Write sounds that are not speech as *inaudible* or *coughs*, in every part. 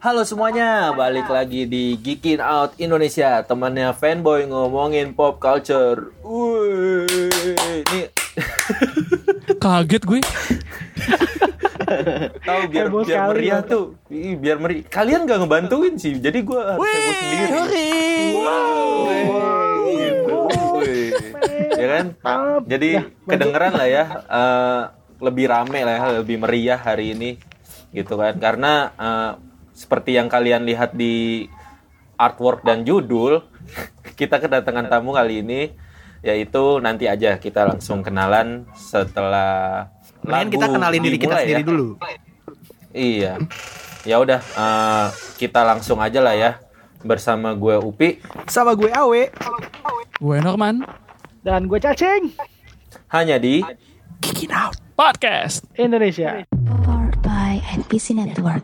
Halo semuanya, balik lagi di Geekin Out Indonesia, temannya fanboy ngomongin pop culture. Wih, ini *laughs* Kaget gue. tahu biar Heboh biar sekali, meriah Bang. tuh, Ih, biar meriah. Kalian gak ngebantuin sih, jadi gue harus heboh sendiri. Gitu. Wih. Ya kan? Jadi kedengeran lah ya, eh, lebih rame lah ya, lebih meriah hari ini, gitu kan? Karena eh, seperti yang kalian lihat di artwork dan judul, *laughs* kita kedatangan tamu kali ini, yaitu nanti aja kita langsung kenalan setelah Mendingan kita kenalin diri kita sendiri ya. dulu. Iya. Ya udah, eh, kita langsung aja lah ya bersama gue Upi Sama gue Awe. Gue Norman. Dan gue cacing hanya di Kick it out. Podcast. Indonesia. Powered by NPC Network.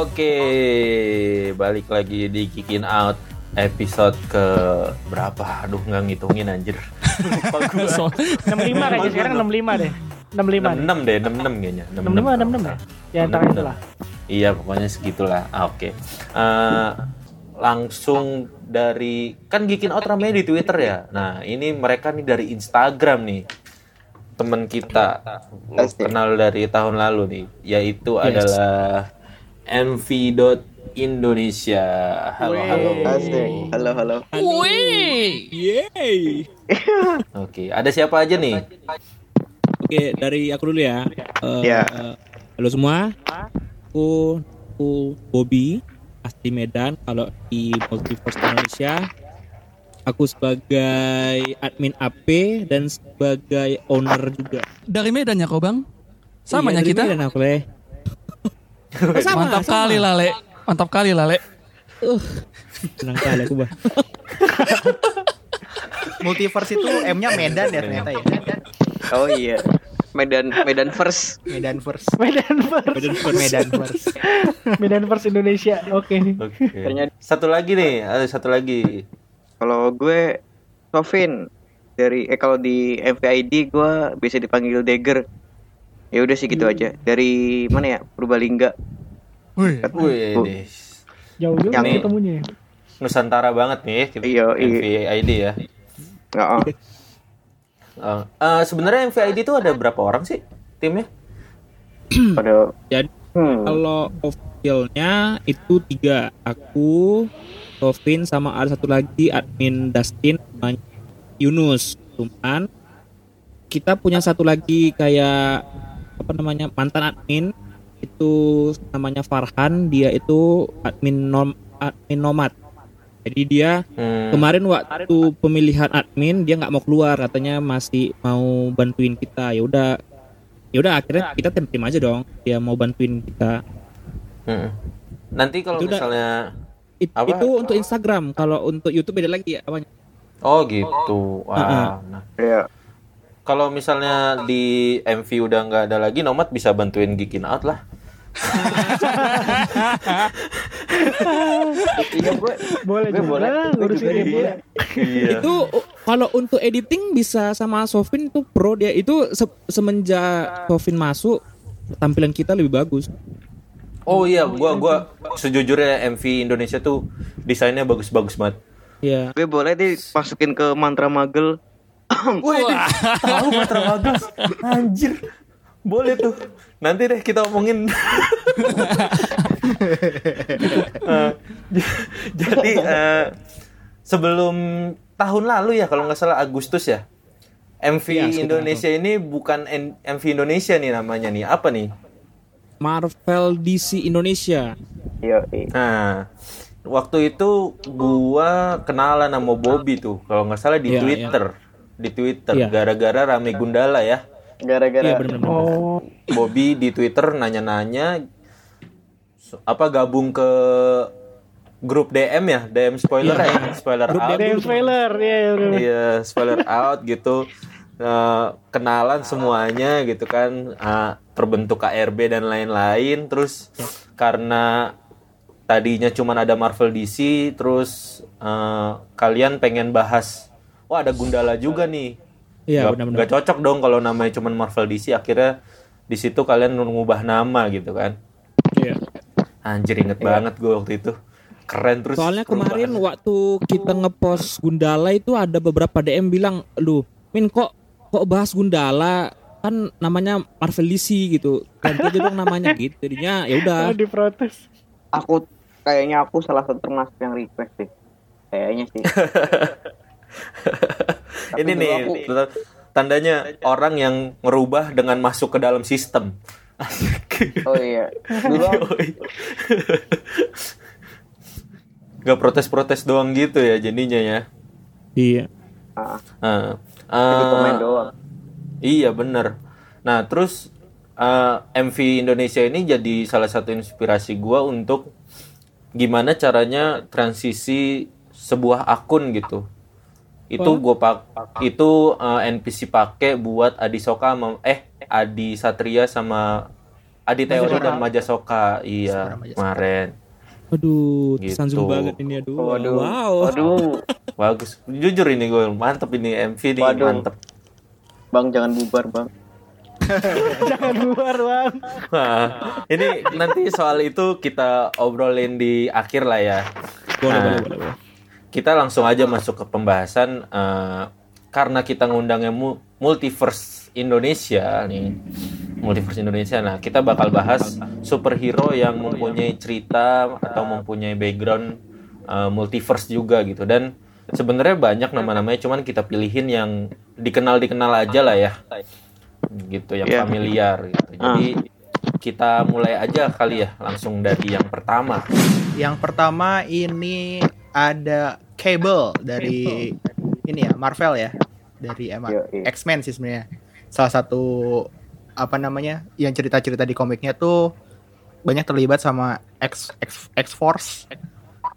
Oke, balik lagi di Kicking Out episode ke berapa? Aduh nggak ngitungin anjir. *laughs* So, 65 kayaknya sekarang 65 deh. 65 nih. 66 deh, 66 kayaknya. 65 66 ya? Ya antara 66. itulah. Iya, pokoknya segitulah. Ah, Oke. Eh, langsung dari kan Geekin Out ramai di Twitter ya. Nah, ini mereka nih dari Instagram nih. Temen kita kenal dari tahun lalu nih, yaitu adalah mv.indonesia. Halo, halo. Asik. Halo, halo. *laughs* Oke, ada siapa aja nih? Oke, dari aku dulu ya. Eh, Ya. eh, halo semua. Aku, aku Bobby, asli Medan. Kalau di Multiverse Indonesia, aku sebagai admin AP dan sebagai owner juga. dari Medan ya kau bang? Samanya Iya, dari kita. Medan aku Le. Oh, sama, Mantap sama. kali lah Le. Mantap kali lah Le. Senang kali aku bah. *laughs* Multiverse itu M-nya Medan ya ternyata ya. Oh iya. Medan Medan first. Medan First. Medan First. Medan First. Medan First. Medan First Indonesia. Oke. Oke. Satu lagi nih, ada satu lagi. Kalau gue Sofin dari eh kalau di MVID gue bisa dipanggil Dagger. Ya udah sih gitu aja. Dari mana ya? Purbalingga. Wih. Wih. Jauh juga Yang- ketemunya. Nusantara banget nih kita Iya, iya. MVID ya. Heeh. Uh, uh, sebenarnya MVID itu ada berapa orang sih timnya? *clears throat* Pada Jadi hmm. kalau officialnya itu tiga. Aku, Sofin sama ada satu lagi admin Dustin namanya Yunus. Cuman kita punya satu lagi kayak apa namanya mantan admin itu namanya Farhan. Dia itu admin nom admin nomad. Jadi dia Hmm, kemarin waktu pemilihan admin dia nggak mau keluar katanya masih mau bantuin kita. Ya udah ya udah akhirnya kita tim-tim aja dong. Dia mau bantuin kita. hmm. Nanti kalau Itu udah- misalnya It- Apa? itu untuk Instagram. Kalau untuk YouTube beda lagi ya apanya? oh gitu, wah. Nah, ya. Kalau misalnya di MV udah nggak ada lagi, Nomad bisa bantuin Geekin Out lah. Iya gue. Boleh Gue juga. boleh. Gue juga dia. iya. Iya. Itu kalau untuk editing bisa sama Sofin itu pro dia. Itu se- semenjak Sofin masuk tampilan kita lebih bagus. Oh iya, gua gua sejujurnya MV Indonesia tuh desainnya bagus-bagus banget. Ya. Gue boleh deh masukin ke mantra magel. Wih, tahu Matra bagus. Anjir. Boleh tuh. Nanti deh kita omongin. J- *laughs* jadi eh, sebelum tahun lalu ya kalau nggak salah Agustus ya. MV sekitar Indonesia ini bukan N- MV Indonesia nih namanya nih. Apa nih? Marvel DC Indonesia. Iya. Nah, waktu itu gua kenalan sama Bobby tuh, kalau nggak salah di Iya, Twitter, di Twitter, Iya. gara-gara rame Gundala ya. Gara-gara Iya benar-benar. Oh, Bobby di Twitter nanya-nanya apa gabung ke grup DM ya, DM spoiler Iya. ya, spoiler Grup out. DM spoiler. Iya, iya, udah. Iya, spoiler out gitu. Eh, kenalan semuanya gitu kan, eh, terbentuk KRB dan lain-lain. Terus karena tadinya cuman ada Marvel DC terus eh, kalian pengen bahas wah ada Gundala juga nih Iya, Nggak- benar-benar. nggak cocok dong kalau namanya cuman Marvel DC akhirnya di situ kalian ngubah nama gitu kan Iya. anjir inget banget gue waktu itu keren terus Soalnya kemarin perubahan. waktu kita ngepost Gundala itu ada beberapa DM bilang, "Lu, Min kok kok bahas Gundala? Kan namanya Marvel DC gitu. Ganti aja dong namanya *laughs* gitu." Jadinya ya udah. Diprotes. Aku kayaknya aku salah satu termasuk yang request deh. Kayaknya sih. *laughs* *laughs* ini nih aku- tandanya orang yang ngerubah dengan masuk ke dalam sistem *laughs* Oh iya. Dulu Gak protes-protes doang gitu ya jadinya ya. Iya. ah, jadi pemain doang. Iya bener. Nah terus eh, MV Indonesia ini jadi salah satu inspirasi gua untuk gimana caranya transisi sebuah akun gitu. Itu gua pak itu eh, NPC pakai buat Adi Soka sama eh Adi Satria sama Adi Teori dan Maja Soka. Iya kemarin. Aduh, Gitu. Sanzul banget ini aduh. Waduh. Wow. Waduh. *laughs* Bagus. Jujur ini gue mantep ini MV nih Waduh. mantep. Bang jangan bubar, Bang. *laughs* Jangan luar, Bang. Nah, ini nanti soal itu kita obrolin di akhir lah ya. Boleh, Nah, boleh, boleh, boleh. Kita langsung aja masuk ke pembahasan eh, karena kita ngundangnya mu- Multiverse Indonesia nih. Multiverse Indonesia. Nah, kita bakal bahas superhero yang mempunyai cerita atau mempunyai background eh, multiverse juga gitu dan sebenarnya banyak nama-namanya cuman kita pilihin yang dikenal-dikenal aja lah ya. Gitu, yang Iya. familiar gitu. Jadi kita mulai aja kali ya langsung dari yang pertama. Yang pertama ini ada Cable dari ini ya Marvel ya dari. X-Men sih sebenarnya. Salah satu apa namanya yang cerita-cerita di komiknya tuh banyak terlibat sama X X X Force.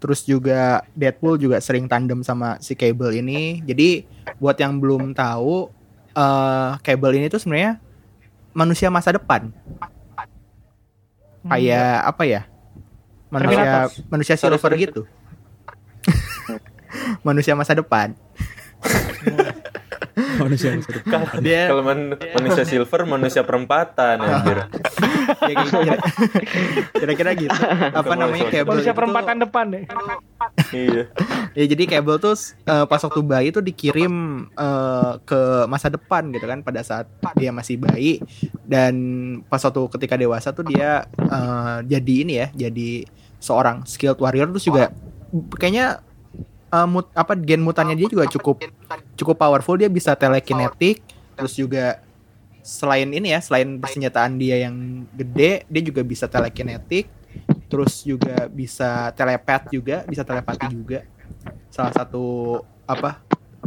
Terus juga Deadpool juga sering tandem sama si Cable ini. Jadi buat yang belum tahu eh Cable ini tuh sebenarnya manusia masa depan. Kayak apa ya? Manusia manusia silver gitu. *laughs* manusia masa depan. *laughs* Manusia masa depan. Dia Kalau man- manusia silver, manusia perempatan anjir. *laughs* ya, kira- kira-kira gitu. Apa Bukan namanya manusia Cable Manusia itu- perempatan depan deh. iya. Ya jadi Cable tuh eh, pas waktu bayi tuh dikirim eh, ke masa depan gitu kan pada saat dia masih bayi dan pas waktu ketika dewasa tuh dia eh, jadi ini ya jadi seorang skilled warrior terus juga kayaknya eh, mut, apa gen mutannya dia juga cukup cukup powerful. Dia bisa telekinetik terus juga selain ini ya selain persenjataan dia yang gede dia juga bisa telekinetik terus juga bisa telepat juga bisa telepati juga. Salah satu apa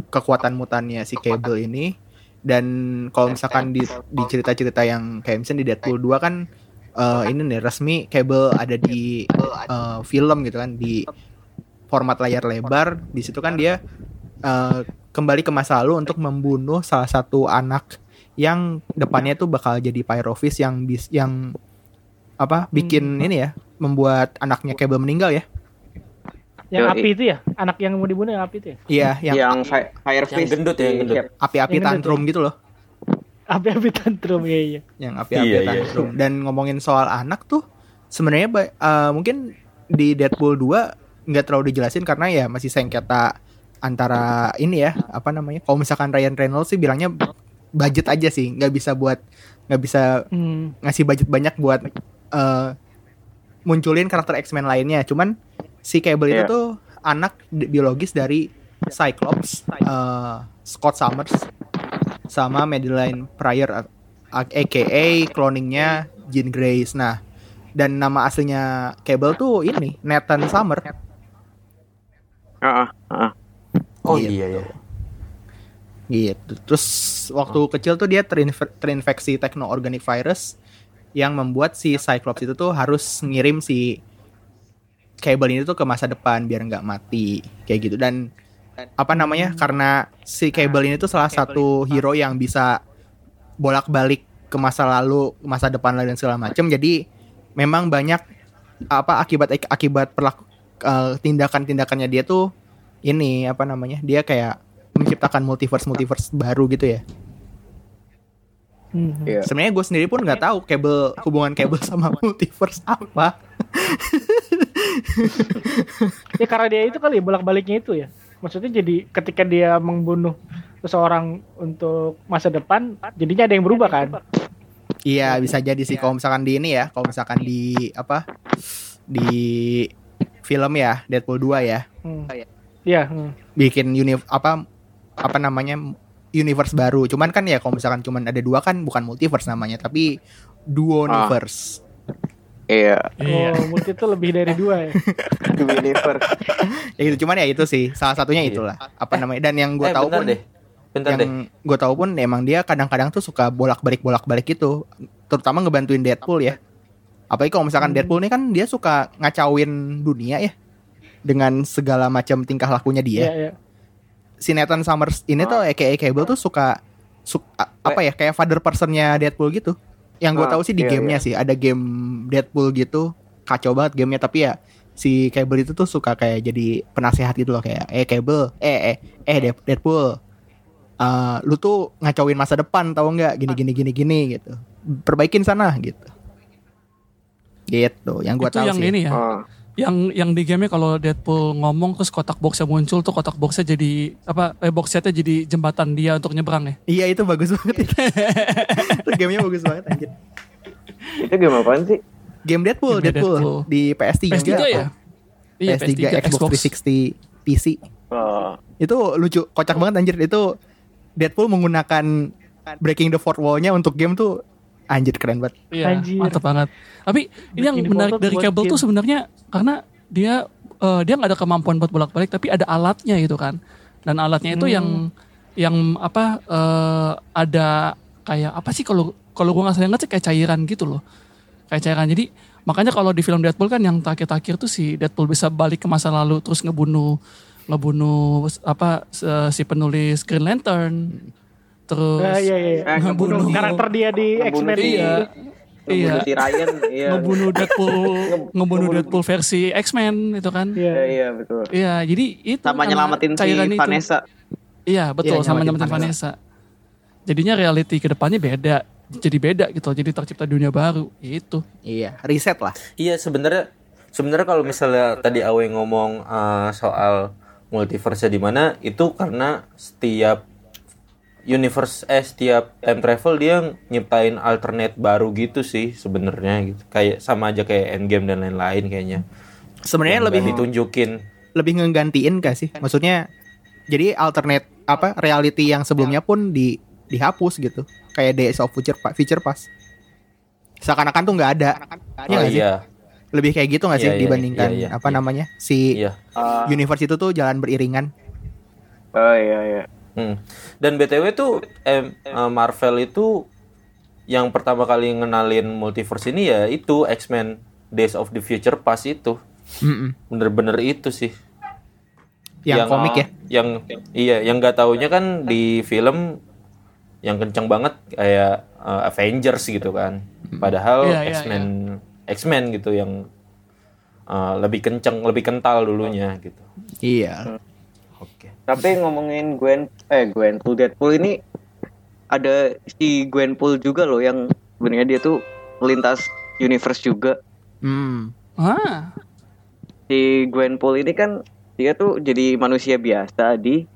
kekuatan mutannya si Cable ini. Dan kalau misalkan di di cerita-cerita yang kayak misalnya di Deadpool 2 kan eh, ini nih resmi Cable ada di eh, film gitu kan di format layar lebar di situ kan dia eh, kembali ke masa lalu untuk membunuh salah satu anak yang depannya tuh bakal jadi Pyrovis yang bis yang apa bikin ini ya membuat anaknya Cable meninggal ya Yang Yoi. api itu ya? Anak yang mau dibunuh yang api itu ya? iya yang Yang, fi- Fire Yang gendut ya, yang gendut. api-api Yang gendut tantrum gitu loh Api-api tantrum ya iya. yang api-api Iya, iya. tantrum dan ngomongin soal anak tuh sebenarnya eh, mungkin di Deadpool 2 nggak terlalu dijelasin karena ya masih sengketa antara ini ya apa namanya kalau misalkan Ryan Reynolds sih bilangnya budget aja sih nggak bisa buat nggak bisa Hmm. ngasih budget banyak buat eh, munculin karakter X-Men lainnya cuman si Cable itu Iya. tuh anak biologis dari Cyclops eh, Scott Summers sama Madeline Pryor aka cloningnya Jean Grace nah dan nama aslinya Cable tuh ini Nathan Summer Ah, ah, ah. Oh Gitu. iya ya. gitu terus waktu kecil tuh dia terinfe- terinfeksi techno-organic virus yang membuat si Cyclops itu tuh harus ngirim si Cable ini tuh ke masa depan biar nggak mati kayak gitu dan apa namanya karena si Cable ini tuh salah satu hero yang bisa bolak-balik ke masa lalu, masa depan dan segala macam. Jadi memang banyak apa akibat akibat perlaku eh, tindakan-tindakannya dia tuh ini apa namanya? Dia kayak menciptakan multiverse multiverse baru gitu ya. Hmm. Iya. Sebenarnya gue sendiri pun nggak tahu kabel hubungan kabel sama *laughs* multiverse apa. Ya karena dia itu kali bolak-baliknya itu ya. Maksudnya jadi ketika dia membunuh seseorang untuk masa depan, jadinya ada yang berubah kan? Iya bisa jadi sih kalau misalkan di ini ya, kalau misalkan di apa di film ya Deadpool 2 ya Hmm. Iya. hmm. bikin univ apa apa namanya universe baru. Cuman kan ya kalau misalkan cuman ada dua kan bukan multiverse namanya tapi duo universe. Iya. Oh, multi itu lebih dari dua ya. *laughs* The universe. Ya gitu cuman ya itu sih salah satunya itulah apa namanya dan yang gue eh, tahu pun deh. Bentar deh. yang gue tahu pun emang dia kadang-kadang tuh suka bolak-balik bolak-balik gitu terutama ngebantuin Deadpool ya apalagi kalau misalkan Deadpool ini kan dia suka ngacauin dunia ya. Dengan segala macam tingkah lakunya dia. Iya, iya. si Nathan Summers ini tuh aka Cable tuh suka su- a- apa ya kayak father personnya Deadpool gitu. Yang gue Ah, tahu sih di iya, gamenya sih ada game Deadpool gitu. Kacau banget gamenya tapi ya si Cable itu tuh suka kayak jadi penasehat gitu loh kayak eh Cable eh eh eh Dead- Deadpool eh, lu tuh ngacauin masa depan tahu nggak? Gini gini gini gini gitu. Perbaikin sana gitu gitu yang gue itu tahu yang sih ini ya. Oh. Yang yang di game kalau Deadpool ngomong terus kotak boxnya muncul tuh kotak boxnya jadi apa eh, box setnya jadi jembatan dia untuk nyebrang ya. iya itu bagus *laughs* banget itu, itu gamenya bagus banget anjir Itu game apaan sih? game Deadpool Game Deadpool, Deadpool. di PS3 PS3 ya? Iya, PS3, Xbox 360 PC Oh. itu lucu kocak banget anjir itu Deadpool menggunakan breaking the fourth wall-nya untuk game tuh anjir keren banget Iya, Anjir. mantap banget. Tapi ini yang Bikin menarik dari Cable tuh sebenarnya karena dia eh, dia nggak ada kemampuan buat bolak-balik tapi ada alatnya gitu kan. Dan alatnya itu Hmm. yang yang apa eh, ada kayak apa sih kalau kalau gua nggak salah ingat sih kayak cairan gitu loh. Kayak cairan. Jadi makanya kalau di film Deadpool kan yang terakhir-terakhir tuh si Deadpool bisa balik ke masa lalu terus ngebunuh ngebunuh apa si penulis Green Lantern. Terus Ah, iya, iya. Eh, ngebunuh Bunuh karakter dia di X-Men Iya. Ngebunuh Iya. si Ryan, *laughs* iya. ngebunuh Deadpool *laughs* ngebunuh ngebunuh- Deadpool versi X-Men itu kan. Iya. Iya, iya betul. Iya, jadi itu Sama nyelamatin si itu. Vanessa. Iya, betul Iya, sama nyelamatin nyelamatin Vanessa. Jadinya reality ke depannya beda. Jadi beda gitu. Jadi tercipta dunia baru. Itu. iya reset lah Iya sebenarnya sebenarnya kalau misalnya tadi Awe ngomong eh, soal multiverse di mana itu karena setiap universe eh setiap time travel dia nyiptain alternate baru gitu sih sebenarnya gitu. Kayak sama aja kayak Endgame dan lain-lain kayaknya. sebenarnya lebih ditunjukin. lebih ngegantiin gak sih maksudnya jadi alternate apa reality yang sebelumnya pun di dihapus gitu kayak Days of Future Pa- Future Past seakan-akan tuh nggak ada Iya Oh sih? iya. lebih kayak gitu nggak sih Iya, iya, dibandingkan iya, iya, apa iya. namanya si Iya. Ah, universe itu tuh jalan beriringan oh iya iya. Hmm. Dan BTW tuh eh, Marvel itu yang pertama kali ngenalin multiverse ini ya itu X-Men Days of the Future Past itu. Bener-bener itu sih. yang, komik ya Yang iya, yang nggak taunya kan di film yang kenceng banget kayak eh, Avengers gitu kan. Padahal Iya, iya, X-Men X-Men gitu yang eh, lebih kenceng, lebih kental dulunya gitu. iya Oke. Tapi ngomongin Gwen eh Gwenpool Deadpool ini ada si Gwenpool juga loh yang sebenarnya dia tuh melintas universe juga. Hmm. Ah, Si Gwenpool ini kan dia tuh jadi manusia biasa di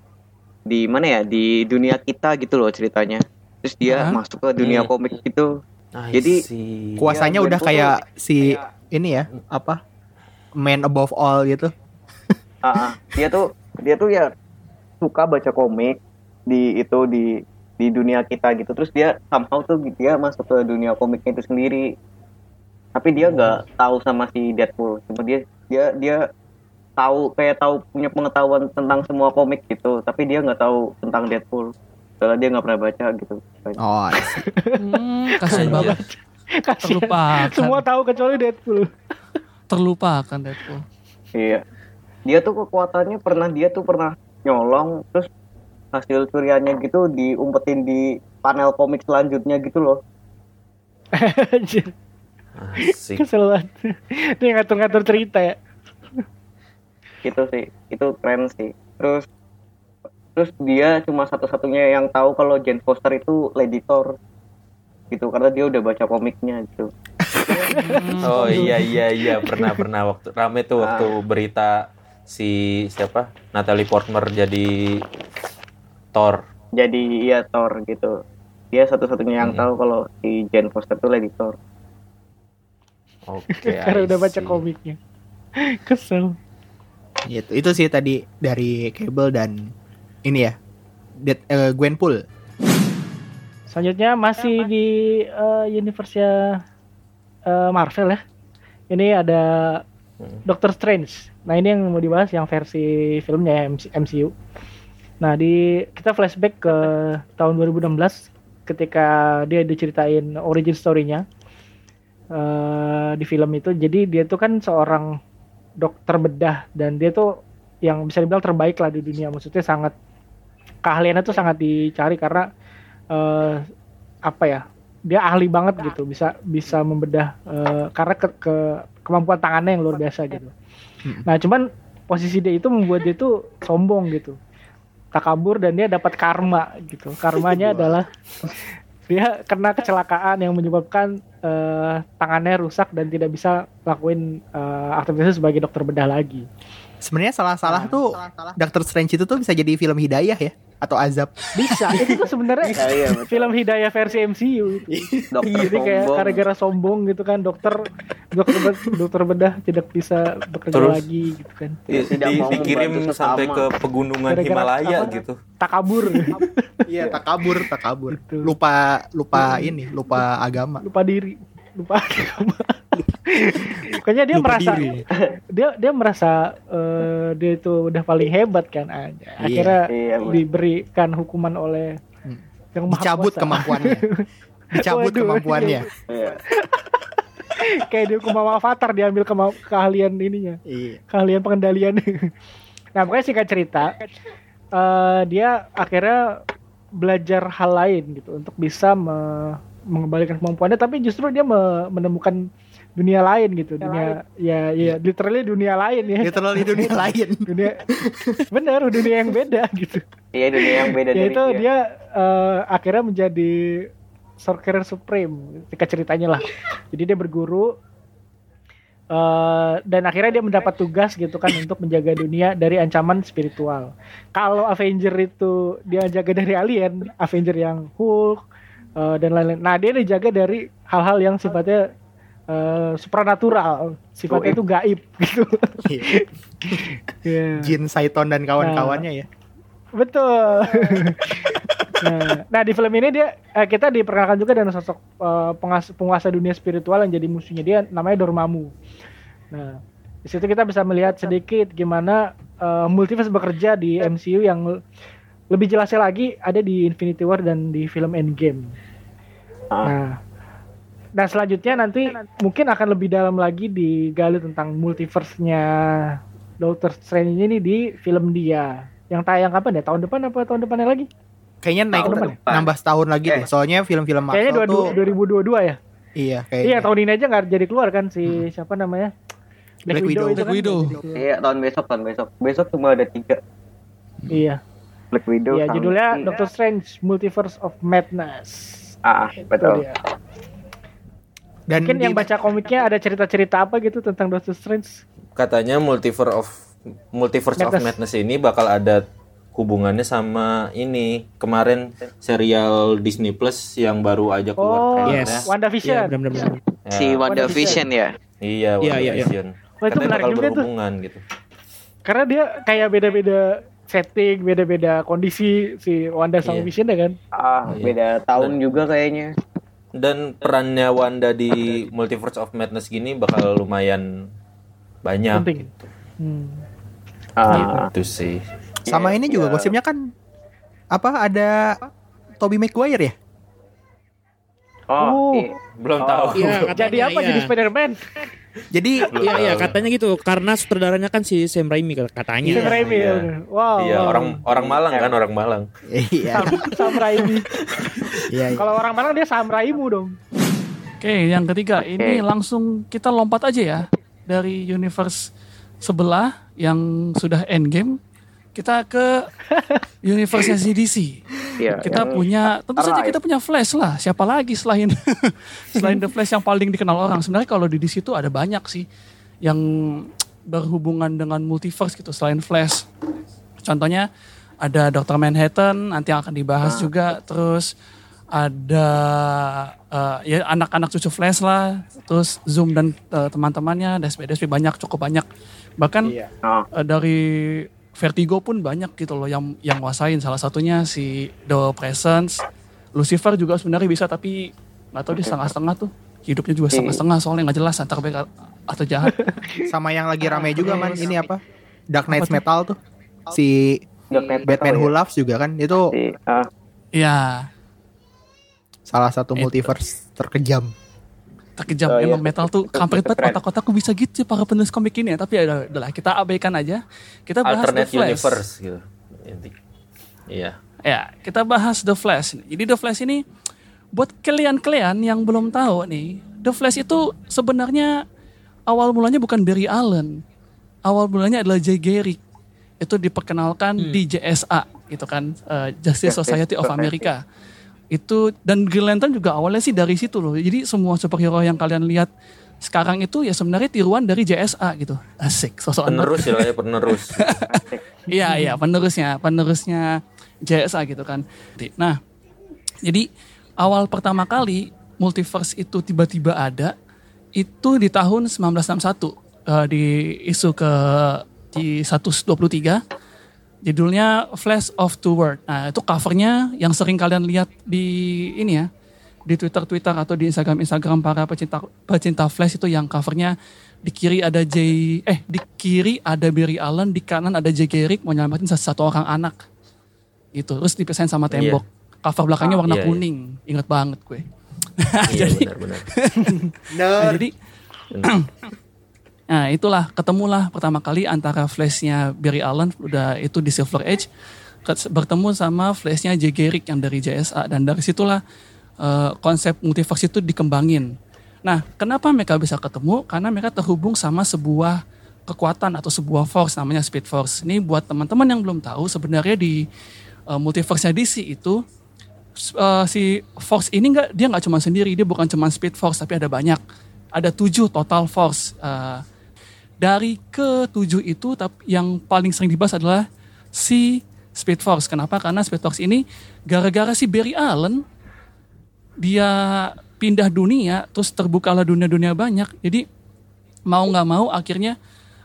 di mana ya di dunia kita gitu loh ceritanya. Terus dia Hah? masuk ke dunia Hmm. komik gitu. I Jadi, see. kuasanya Iya, udah kayak si ini ya apa man above all gitu Ah, ah. dia tuh dia tuh ya suka baca komik di itu di di dunia kita gitu terus dia somehow tuh dia masuk ke dunia komiknya itu sendiri tapi dia nggak tahu sama si Deadpool cuma dia dia dia tahu kayak tahu punya pengetahuan tentang semua komik gitu tapi dia nggak tahu tentang Deadpool soalnya dia nggak pernah baca gitu oh hmm, kasihan Anjir. banget. Terlupakan. Semua tahu kecuali Deadpool. Terlupakan Deadpool. iya dia tuh kekuatannya pernah dia tuh pernah nyolong terus hasil curiannya gitu diumpetin di panel komik selanjutnya gitu loh Anjir. Asik. Kesel banget. Dia ngatur-ngatur cerita ya. gitu sih itu keren sih terus terus dia cuma satu-satunya yang tahu kalau Jane Foster itu Lady Thor gitu karena dia udah baca komiknya gitu *laughs* Oh iya iya iya pernah pernah waktu rame tuh waktu berita si siapa Natalie Portman jadi Thor. jadi iya Thor gitu dia satu-satunya yang Hmm. tahu kalau si Jane Foster itu Lady Thor Oke. *laughs* Karena I udah baca komiknya. *laughs* Kesel. Gitu. Itu sih tadi dari Cable dan ini ya. Dead, eh, Gwenpool. Selanjutnya masih di eh, universe eh, Marvel ya. Ini ada Doctor Strange. Nah ini yang mau dibahas yang versi filmnya ya, MC- MCU. Nah di kita flashback ke tahun 2016 ketika dia diceritain origin story-nya eh, di film itu. Jadi dia tuh kan seorang dokter bedah dan dia tuh yang bisa dibilang terbaik lah di dunia. Maksudnya sangat keahliannya tuh sangat dicari karena eh, apa ya dia ahli banget gitu bisa bisa membedah eh, karena ke, ke- kemampuan tangannya yang luar biasa gitu. Nah cuman posisi dia itu membuat dia tuh sombong gitu. Takabur dan dia dapat karma gitu. Karmanya adalah dia kena kecelakaan yang menyebabkan eh, tangannya rusak dan tidak bisa lakuin eh, aktivitasnya sebagai dokter bedah lagi Sebenarnya salah-salah tuh Doctor Strange itu tuh bisa jadi film hidayah ya atau azab. bisa *laughs* itu tuh sebenarnya Ya, iya, betul. film hidayah versi MCU itu dokter Iya, Jadi kayak gara-gara sombong gitu kan dokter dokter dokter bedah tidak bisa bekerja Terus? lagi gitu kan. Di- Tidak di- mau dikirim sampai ke pegunungan Gara-gara Himalaya apa? gitu. Takabur. Iya, tak kabur, tak kabur. Betul. Lupa lupa ini, lupa agama. lupa diri, lupa agama. Pokoknya dia Lupa merasa diri. *laughs* dia dia merasa eh, dia itu udah paling hebat kan aja. Akhirnya Iya, bener. diberikan hukuman oleh Hmm. yang maha Dicabut kuasa. kemampuannya. *laughs* Dicabut Waduh, kemampuannya. Iya. *laughs* Kayak di hukuman avatar diambil kema- keahlian ininya. Iya. keahlian pengendalian. nah, pokoknya singkat cerita, eh, dia akhirnya belajar hal lain gitu untuk bisa me- mengembalikan kemampuannya, tapi justru dia me- menemukan dunia lain gitu, dunia ya ya literally dunia lain ya. Literally dunia *laughs* lain. dunia bener dunia yang beda gitu. iya dunia yang beda dari Yaitu dia dia eh, akhirnya menjadi sorcerer supreme ketika ceritanya lah. Jadi dia berguru eh, dan akhirnya dia mendapat tugas gitu kan untuk menjaga dunia dari ancaman spiritual. Kalau Avenger itu dia jaga dari alien, Avenger yang Hulk eh, dan lain-lain. Nah dia dijaga dari hal-hal yang sifatnya eh, supranatural, sifatnya itu gaib *laughs* gitu. Iya. Iya. Jin Saiton dan kawan-kawannya ya. Betul. *laughs* nah, nah, di film ini dia eh, kita diperkenalkan juga dengan sosok eh, pengas- penguasa dunia spiritual yang jadi musuhnya dia namanya Dormammu. Nah, di situ kita bisa melihat sedikit gimana eh, multiverse bekerja di MCU yang lebih jelasnya lagi ada di Infinity War dan di film Endgame. Ah. Nah, nah selanjutnya nanti mungkin akan lebih dalam lagi digali tentang multiverse-nya Doctor Strange ini di film dia yang tayang kapan ya? Tahun depan apa tahun depannya lagi? Kayaknya naik Tahun depan, depan. nambah setahun lagi Eh. deh. Soalnya film-film Marvel Kayaknya tuh 22 2022 ya. iya kayak Iya, tahun ini aja nggak jadi keluar kan si siapa namanya? Black Widow. Black kan Widow. nggak jadi keluar. iya tahun besok tahun besok besok cuma ada tiga Iya. Black Widow Iya, sama- judulnya Iya. Doctor Strange Multiverse of Madness. ah Itu betul dia. dan Mungkin di- yang baca komiknya ada cerita-cerita apa gitu tentang Doctor Strange? Katanya multiverse of multiverse of Madness. madness ini bakal ada hubungannya sama ini kemarin serial Disney Plus yang baru aja keluar Oh, trailernya. Yes. WandaVision. Iya, benar-benar. Ya, si WandaVision ya Iya, Iya, iya, iya. WandaVision. Wah, itu Katanya menarik bakal juga tuh. berhubungan gitu. Karena dia kayak beda-beda setting, beda-beda kondisi si Wanda sama Iya. Vision ya kan? ah Iya. beda tahun juga kayaknya Dan perannya Wanda di Multiverse of Madness gini bakal lumayan banyak. Penting. Hmm. ah Itu sih. sama Iya, ini juga iya. gosipnya kan apa ada Tobey Maguire ya? Oh. oh, iya. Belum Oh. tahu. Iya, Jadi katanya apa? iya. Jadi Spider-Man? Jadi Iya, iya, katanya gitu. Karena sutradaranya kan si Sam Raimi katanya. Sam Raimi iya. ya. Wow. Iya, wow. orang orang Malang kan, orang Malang. iya Sam, Sam Raimi. iya iya. Kalau orang Malang dia Sam Raimu dong. Oke, yang ketiga ini langsung kita lompat aja ya dari universe sebelah yang sudah endgame kita ke *laughs* universe CDC. Iya, kita punya tentu saja kita punya Flash lah. Siapa lagi selain *laughs* selain The Flash yang paling dikenal orang. Sebenarnya kalau di DC itu ada banyak sih yang berhubungan dengan multiverse gitu selain Flash. Contohnya ada Dr. Manhattan nanti yang akan dibahas juga terus ada eh, ya anak-anak cucu Flash lah, terus Zoom dan eh, teman-temannya, DSP DSP banyak cukup banyak. Bahkan Oh, eh, dari Vertigo pun banyak gitu loh yang yang nguasain. Salah satunya si The Presence. Lucifer juga sebenarnya bisa tapi nggak tahu dia setengah-setengah tuh. Hidupnya juga setengah-setengah soalnya nggak jelas antara baik atau jahat. *laughs* Sama yang lagi rame juga man, ini apa? Dark Knight Apa? Metal tuh. Si Batman Metal Who ya. Loves juga kan? Itu ah, ya salah satu multiverse terkejam. Terkejam Oh, iya, emang metal tuh kampret banget keren. kotak-kotakku bisa gitu para penulis komik ini ya tapi ya udahlah kita abaikan aja kita bahas Alternate The Flash universe gitu. Iya. Ya, kita bahas The Flash. Jadi The Flash ini buat kalian-kalian yang belum tahu nih, The Flash itu sebenarnya awal mulanya bukan Barry Allen. Awal mulanya adalah Jay Garrick. Itu diperkenalkan di JSA gitu kan, eh, Justice Society of America. Itu dan Green Lantern juga awalnya sih dari situ loh. Jadi semua superhero yang kalian lihat sekarang itu ya sebenarnya tiruan dari JSA gitu. Asik, sosok Penerus ya, ya penerus. *laughs* Iya iya penerusnya penerusnya JSA gitu kan. Nah jadi awal pertama kali multiverse itu tiba-tiba ada itu di tahun 1961 eh, di isu ke di 123 judulnya Flash of Two World. Nah itu covernya yang sering kalian lihat di ini ya di Twitter Twitter atau di Instagram Instagram para pecinta pecinta Flash itu yang covernya. Di kiri ada Jay eh di kiri ada Barry Allen di kanan ada Jay Garrick mau nyelamatin satu orang anak. Gitu terus dipisahin sama tembok. Cover belakangnya warna iya, iya. kuning. Inget banget gue. *laughs* Iya Jadi- benar-benar. *laughs* Nah, jadi Nah itulah ketemulah pertama kali antara flashnya Barry Allen udah itu di Silver Age bertemu sama flashnya Jay Garrick yang dari JSA dan dari situlah eh, konsep multiverse itu dikembangin. Nah kenapa mereka bisa ketemu? Karena mereka terhubung sama sebuah kekuatan atau sebuah force namanya Speed Force. Ini buat teman-teman yang belum tahu sebenarnya di eh, multiverse DC itu uh, si Force ini nggak dia nggak cuma sendiri dia bukan cuma Speed Force tapi ada banyak ada tujuh total Force Uh, dari ketujuh itu tapi yang paling sering dibahas adalah si Speed Force. Kenapa? Karena Speed Force ini gara-gara si Barry Allen dia pindah dunia terus terbukalah dunia-dunia banyak. Jadi mau nggak mau akhirnya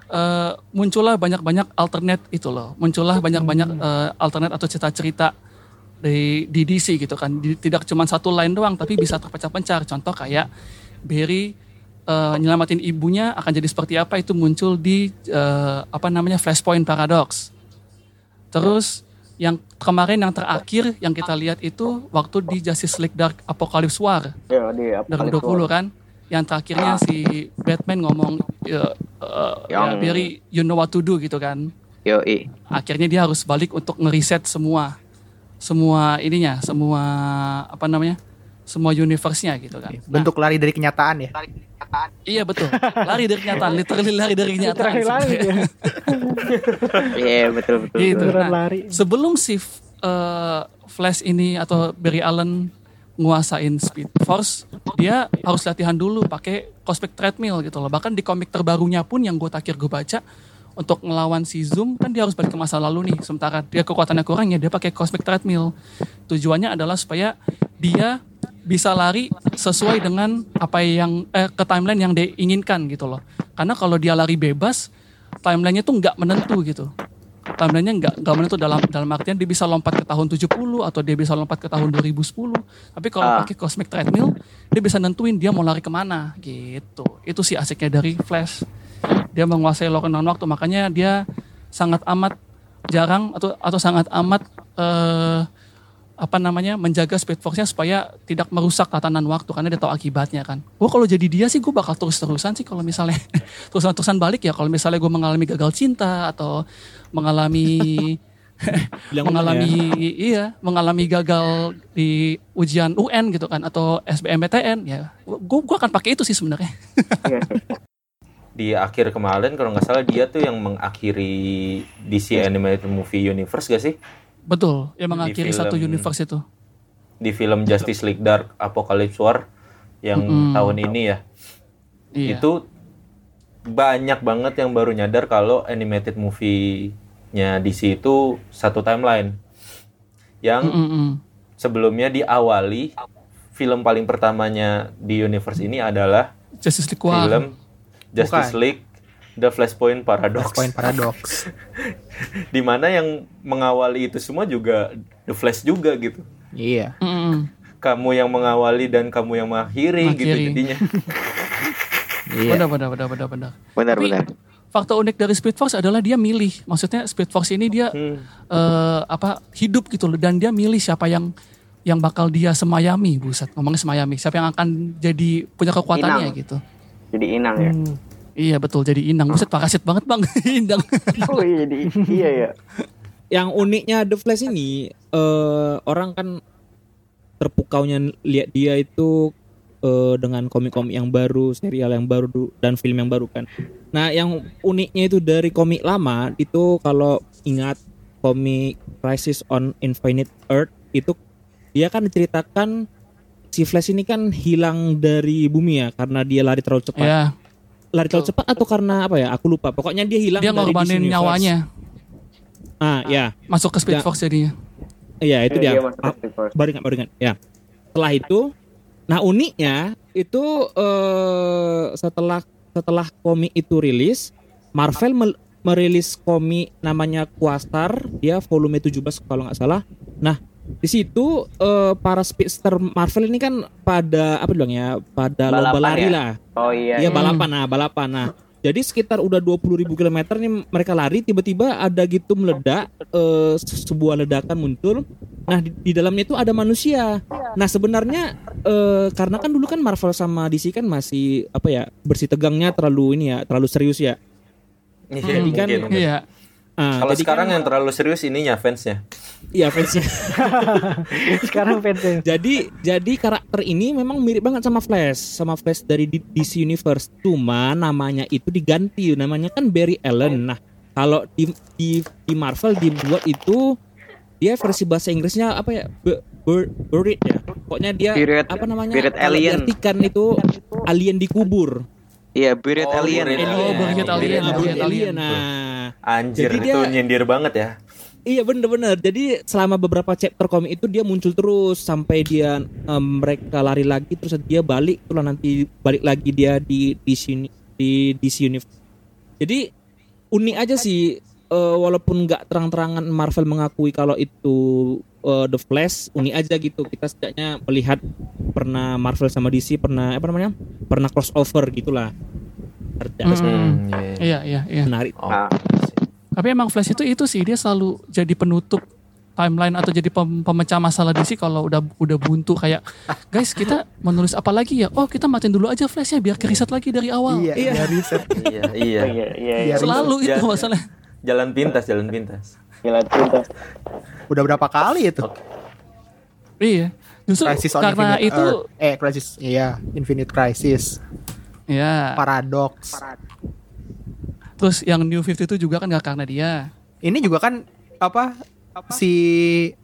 eh, muncullah banyak-banyak alternate itu loh. Muncullah banyak-banyak eh, alternate atau cerita-cerita di, di DC gitu kan. Di- tidak cuma satu line doang tapi bisa terpecah-pecah. Contoh kayak Barry eh, nyelamatin ibunya akan jadi seperti apa itu muncul di eh, apa namanya Flashpoint Paradox terus yang kemarin yang terakhir yang kita lihat itu waktu di Justice League Dark Apocalypse War. Ya, di dari Apocalypse 20 kan? Yang terakhirnya si Batman ngomong ya, Yang- Barry you know what to do gitu kan. Yo, i. akhirnya dia harus balik untuk ngeriset semua semua ininya semua apa namanya semua universe-nya gitu kan. Nah, Bentuk lari dari kenyataan ya. Iya betul lari dari kenyataan literally lari dari kenyataan Terakhir lari. *laughs* Iya, betul betul. Gitu. betul. Beneran Nah, lari. sebelum si eh, Flash ini atau Barry Allen nguasain Speed Force, dia harus latihan dulu pakai cosmic treadmill gitu loh. Bahkan di komik terbarunya pun yang gue takir gue baca untuk ngelawan si Zoom kan dia harus balik ke masa lalu nih. Sementara dia kekuatannya kurang ya dia pakai cosmic treadmill. Tujuannya adalah supaya dia bisa lari sesuai dengan apa yang eh, ke timeline yang dia inginkan gitu loh. Karena kalau dia lari bebas, timelinenya tuh nggak menentu gitu timelinenya nggak nggak menentu dalam dalam artian dia bisa lompat ke tahun 70 atau dia bisa lompat ke tahun 2010 tapi kalau Ah. pakai cosmic treadmill dia bisa nentuin dia mau lari ke mana gitu itu sih asiknya dari Flash dia menguasai lokenan waktu makanya dia sangat amat jarang atau atau sangat amat eh, apa namanya menjaga speed force-nya supaya tidak merusak tatanan waktu karena dia tahu akibatnya kan. Gue kalau jadi dia sih gue bakal terus-terusan sih kalau misalnya *laughs* terusan-terusan balik ya kalau misalnya gue mengalami gagal cinta atau mengalami *laughs* Bilang mengalami ya. iya mengalami gagal di ujian UN gitu kan atau SBMPTN ya gue gua akan pakai itu sih sebenarnya. *laughs* Di akhir kemarin kalau nggak salah dia tuh yang mengakhiri DC Animated Movie Universe gak sih? Betul yang mengakhiri film- satu universe itu Di film Justice League Dark Apocalypse War yang Mm-mm. tahun ini ya. iya Itu banyak banget yang baru nyadar kalau animated movie-nya DC itu satu timeline. Yang Mm-mm-mm. sebelumnya diawali film paling pertamanya di universe ini adalah Justice League War film Justice Bukan. League The Flashpoint Paradox. Point paradox. *laughs* di mana yang mengawali itu semua juga The Flash juga gitu. iya. Mm-mm. Kamu yang mengawali dan kamu yang mengakhiri, gitu jadinya. *laughs* Iya. benar benar benar benar benar Benar Tapi, benar. fakta unik dari Speed Force adalah dia milih maksudnya Speed Force ini dia Hmm. eh, apa hidup gitu loh dan dia milih siapa yang yang bakal dia semayami buset ngomongnya semayami siapa yang akan jadi punya kekuatannya Inang. gitu Jadi inang ya. Hmm. Iya betul jadi inang buset parasit banget bang *laughs* indang Oh iya jadi iya ya. Yang uniknya The Flash ini eh orang kan terpukaunya lihat dia itu eh, dengan komik-komik yang baru, serial yang baru dan film yang baru kan. Nah, yang uniknya itu dari komik lama itu kalau ingat komik Crisis on Infinite Earth itu dia kan diceritakan si Flash ini kan hilang dari bumi ya karena dia lari terlalu cepat. ya Lari terlalu cepat atau karena apa ya? Aku lupa. Pokoknya dia hilang dia dari ngorbanin nyawanya Ah, ya. masuk ke Speed Ya. Force jadinya Iya, itu Iya, dia. Ah, Force. baru ingat, baru ingat. Ya. Setelah itu, nah uniknya itu eh, setelah setelah komik itu rilis, Marvel mel- merilis komik namanya Quasar, dia volume 17 kalau nggak salah. Nah, di situ eh, para speedster Marvel ini kan pada apa bilang ya, pada lomba Balapan lari ya? lah. Oh iya. Iya balapan nah, balapan nah. Jadi sekitar udah 20.000 ribu kilometer nih mereka lari tiba-tiba ada gitu meledak eh, se- sebuah ledakan muncul. Nah di, di dalamnya itu ada manusia. Nah sebenarnya eh, karena kan dulu kan Marvel sama DC kan masih apa ya bersih tegangnya terlalu ini ya terlalu serius ya. Iya, Jadi kan- mungkin, mungkin. iya Ah, Kalau jadi sekarang kan- yang terlalu serius ininya fansnya. Iya fansnya. *laughs* Sekarang fansnya. jadi jadi karakter ini memang mirip banget sama Flash, sama Flash dari DC Universe. Cuma namanya itu diganti, namanya kan Barry Allen. Nah, kalau di di, di Marvel dibuat itu dia versi bahasa Inggrisnya apa ya? Bur- Buried ya. Pokoknya dia Buried- apa namanya? Buried alien. diartikan itu alien dikubur. Iya, Buried Oh, Alien. Buried ya. Oh, Buried Iya, alien, Buried alien. Nah, Anjir Jadi itu dia- nyindir banget ya. Iya bener-bener. Jadi selama beberapa chapter komik itu dia muncul terus sampai dia em, mereka lari lagi terus dia balik terus nanti balik lagi dia di di sini di DC Universe. Jadi unik aja sih eh, walaupun nggak terang-terangan Marvel mengakui kalau itu eh, The Flash unik aja gitu. Kita setidaknya melihat pernah Marvel sama DC pernah apa namanya? pernah crossover gitulah. Ada Mm-mm. Hmm, iya. iya iya iya menarik. Oh, Nah, Tapi emang Flash itu itu sih dia selalu jadi penutup timeline atau jadi pem- pemecah masalah DC kalau udah udah buntu kayak guys kita menulis apa lagi ya? Oh kita matiin dulu aja Flashnya biar keriset lagi dari awal. Iya, iya. riset. iya, iya. iya, iya, iya. Selalu itu masalah. Jalan pintas, jalan pintas. Gila cinta. Udah berapa kali itu? Iya. Justru Crisis on karena Infinite itu Earth. eh Crisis iya Infinite Crisis ya. Paradox Terus yang New 52 juga kan gak karena dia. ini juga kan apa si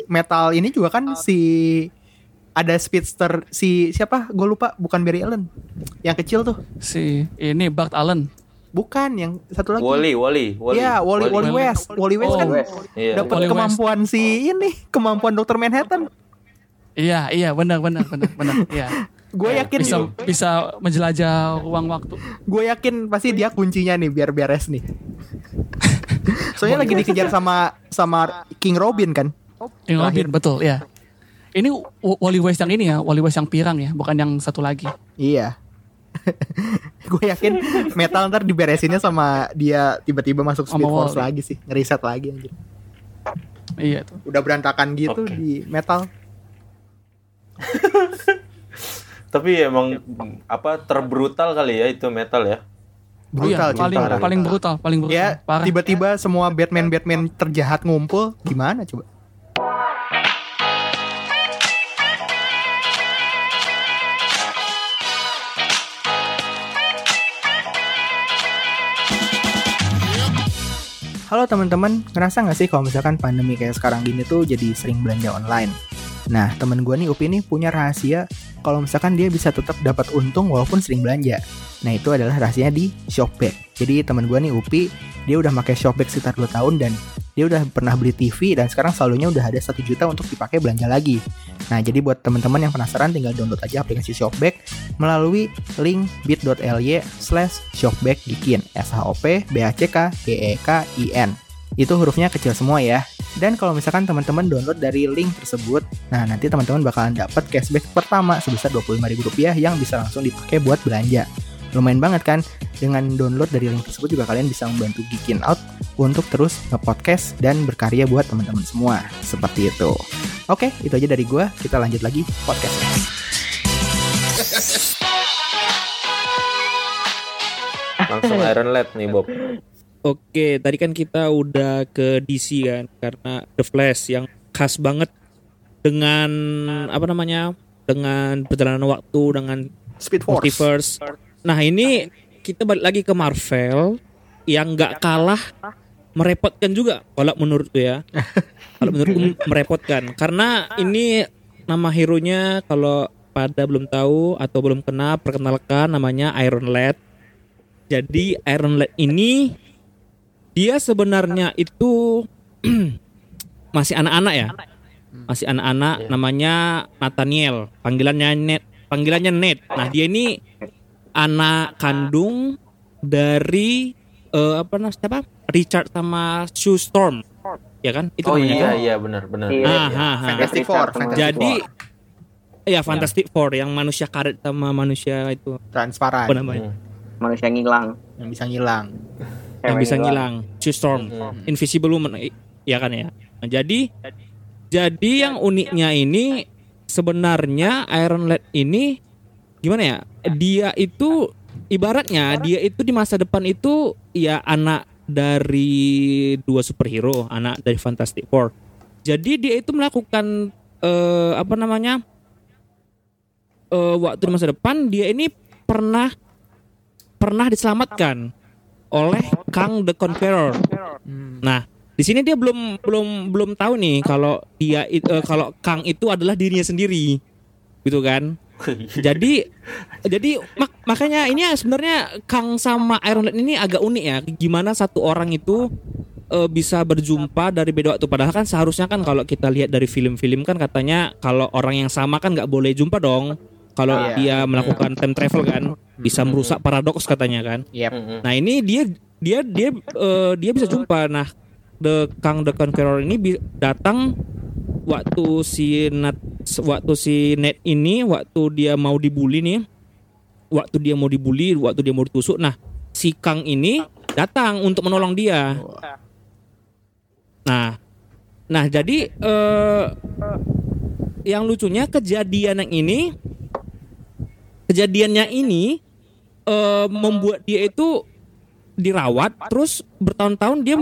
metal ini juga kan si ada speedster si siapa gue lupa bukan Barry Allen yang kecil tuh Si ini Bart Allen. Bukan yang satu lagi Wally, Wally, Wally. Iya, Wally, Wally West. Wally West Oh, kan Iya. dapat Wally West. kemampuan si ini, kemampuan Dokter Manhattan. Iya, iya benar benar benar benar. *laughs* Iya. Gue yakin, Bisa bisa menjelajah ruang waktu. gue yakin pasti dia kuncinya nih biar beres nih. *laughs* Soalnya lagi dikejar sama sama King Robin kan. King Robin betul ya. Ini Wally West yang ini ya, Wally West yang pirang ya, bukan yang satu lagi. Iya. *laughs* gue yakin metal ntar diberesinnya sama dia tiba-tiba masuk Speed Force Wally. lagi sih, ngeriset lagi anjir. Iya tuh. Udah berantakan gitu Oke. di metal. *laughs* Tapi emang apa terbrutal kali ya itu metal ya. brutal Iya, cuy, paling parah. paling brutal, paling brutal. Ya, tiba-tiba semua Batman-Batman terjahat ngumpul, gimana coba? Halo teman-teman, ngerasa nggak sih kalau misalkan pandemi kayak sekarang gini tuh jadi sering belanja online? Nah, temen gue nih Upi nih punya rahasia kalau misalkan dia bisa tetap dapat untung walaupun sering belanja. Nah, itu adalah rahasianya di Shopback. Jadi temen gue nih Upi, dia udah pakai Shopback sekitar 2 tahun dan dia udah pernah beli TV dan sekarang saldonya udah ada 1 juta untuk dipakai belanja lagi. Nah, jadi buat teman-teman yang penasaran tinggal download aja aplikasi Shopback melalui link bit.ly slash shopbackgikin S H O P B A C K G E K I N. Itu hurufnya kecil semua ya. Dan kalau misalkan teman-teman download dari link tersebut, nah nanti teman-teman bakalan dapat cashback pertama sebesar Rp25.000 yang bisa langsung dipakai buat belanja. Lumayan banget kan? Dengan download dari link tersebut juga kalian bisa membantu Geekin Out untuk terus nge-podcast dan berkarya buat teman-teman semua. Seperti itu. Oke, itu aja dari gua. Kita lanjut lagi podcastnya. *laughs* Langsung Iron Lad nih Bob. Oke, tadi kan kita udah ke DC kan karena The Flash yang khas banget dengan apa namanya? dengan perjalanan waktu dengan Speed Force. multiverse. Nah, ini kita balik lagi ke Marvel yang nggak kalah merepotkan juga kalau menurutku ya. *laughs* kalau menurutku merepotkan karena ini nama hero-nya kalau pada belum tahu atau belum kenal perkenalkan namanya Iron Lad. Jadi Iron Lad ini dia sebenarnya itu *clears throat* masih anak-anak ya. Masih anak-anak namanya Nathaniel, panggilannya Ned, panggilannya Ned. Nah, dia ini anak kandung dari eh, apa namanya siapa? Richard sama Sue Storm. Ya kan? Itu Oh namanya iya kan? iya benar benar. Iya. Ah, ah, ah. Fantastic Four, Fantastic Jadi Four. ya Fantastic Four yang manusia karet sama manusia itu transparan apa namanya? Hmm. manusia ngilang yang bisa ngilang. yang bisa ngilang, Sue Storm, Hmm. Invisible Woman, ya kan ya. Nah, jadi jadi yang uniknya ini sebenarnya Iron Lad ini gimana ya? Dia itu ibaratnya dia itu di masa depan itu ya anak dari dua superhero, anak dari Fantastic Four. Jadi dia itu melakukan eh, apa namanya? eh, waktu di masa depan dia ini pernah pernah diselamatkan oleh Kang the Conqueror. Nah, di sini dia belum belum belum tahu nih kalau dia eh, kalau Kang itu adalah dirinya sendiri. Gitu kan? Jadi jadi mak- makanya ini sebenarnya Kang sama Iron Lad ini agak unik ya. Gimana satu orang itu eh, bisa berjumpa dari beda waktu padahal kan seharusnya kan kalau kita lihat dari film-film kan katanya kalau orang yang sama kan nggak boleh jumpa dong. Kalau Iya. dia melakukan time travel kan bisa merusak paradoks katanya kan. Yep. Mm-mm. Nah ini dia dia dia eh, dia bisa jumpa. Nah the Kang the Conqueror ini datang waktu si Nat waktu si Ned ini waktu dia mau dibully nih, waktu dia mau dibully, waktu dia mau ditusuk. Nah si Kang ini datang untuk menolong dia. Nah nah jadi eh, yang lucunya kejadian yang ini kejadiannya ini eh, membuat dia itu dirawat terus bertahun-tahun dia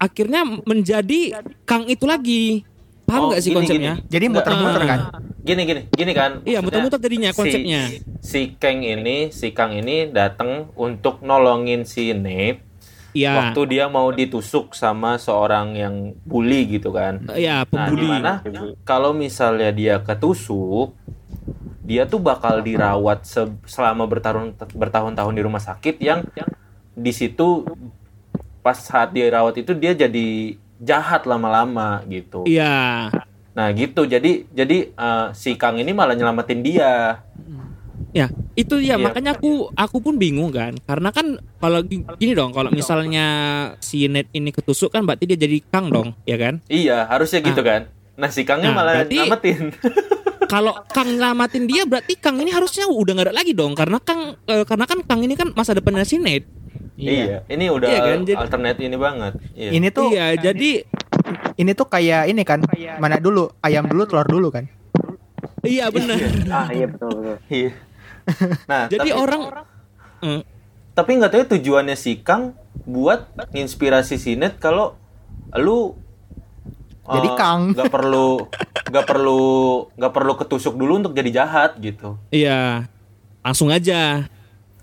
akhirnya menjadi Kang itu lagi paham Oh, nggak sih gini, konsepnya Jadi muter-muter kan? Gini gini gini kan. Iya, muter-muter jadinya si- konsepnya. Si, Kang ini, si Kang ini datang untuk nolongin si Nate Iya waktu dia mau ditusuk sama seorang yang bully gitu kan. ya Nah, pembuli di mana kalau misalnya dia ketusuk, dia tuh bakal dirawat se- selama bertahun bertahun-tahun di rumah sakit yang di situ pas saat dia rawat itu dia jadi jahat lama-lama gitu. iya Nah gitu, jadi jadi eh, si Kang ini malah nyelamatin dia. ya itu ya Iya. makanya aku aku pun bingung kan karena kan kalau gi- gini dong kalau misalnya si Ned ini ketusuk kan berarti dia jadi Kang dong ya kan Iya, harusnya gitu kan. Nah si Kangnya Nah, malah berarti- nyelamatin. *laughs* kalau Kang nyelamatin dia berarti Kang ini harusnya udah nggak ada lagi dong karena Kang eh, karena kan Kang ini kan masa depannya si Ned iya. ini udah Iya kan, jadi- alternate ini banget. Iya. Ini tuh iya jadi ini tuh kayak ini kan mana dulu ayam dulu telur dulu kan iya benar ah iya betul betul *laughs* Iya. Nah, Jadi tapi- orang Hmm. tapi nggak tahu ya tujuannya si Kang buat inspirasi Sinet kalau lu Jadi eh, Kang. nggak perlu *laughs* nggak perlu nggak perlu ketusuk dulu untuk jadi jahat gitu Iya. Langsung aja.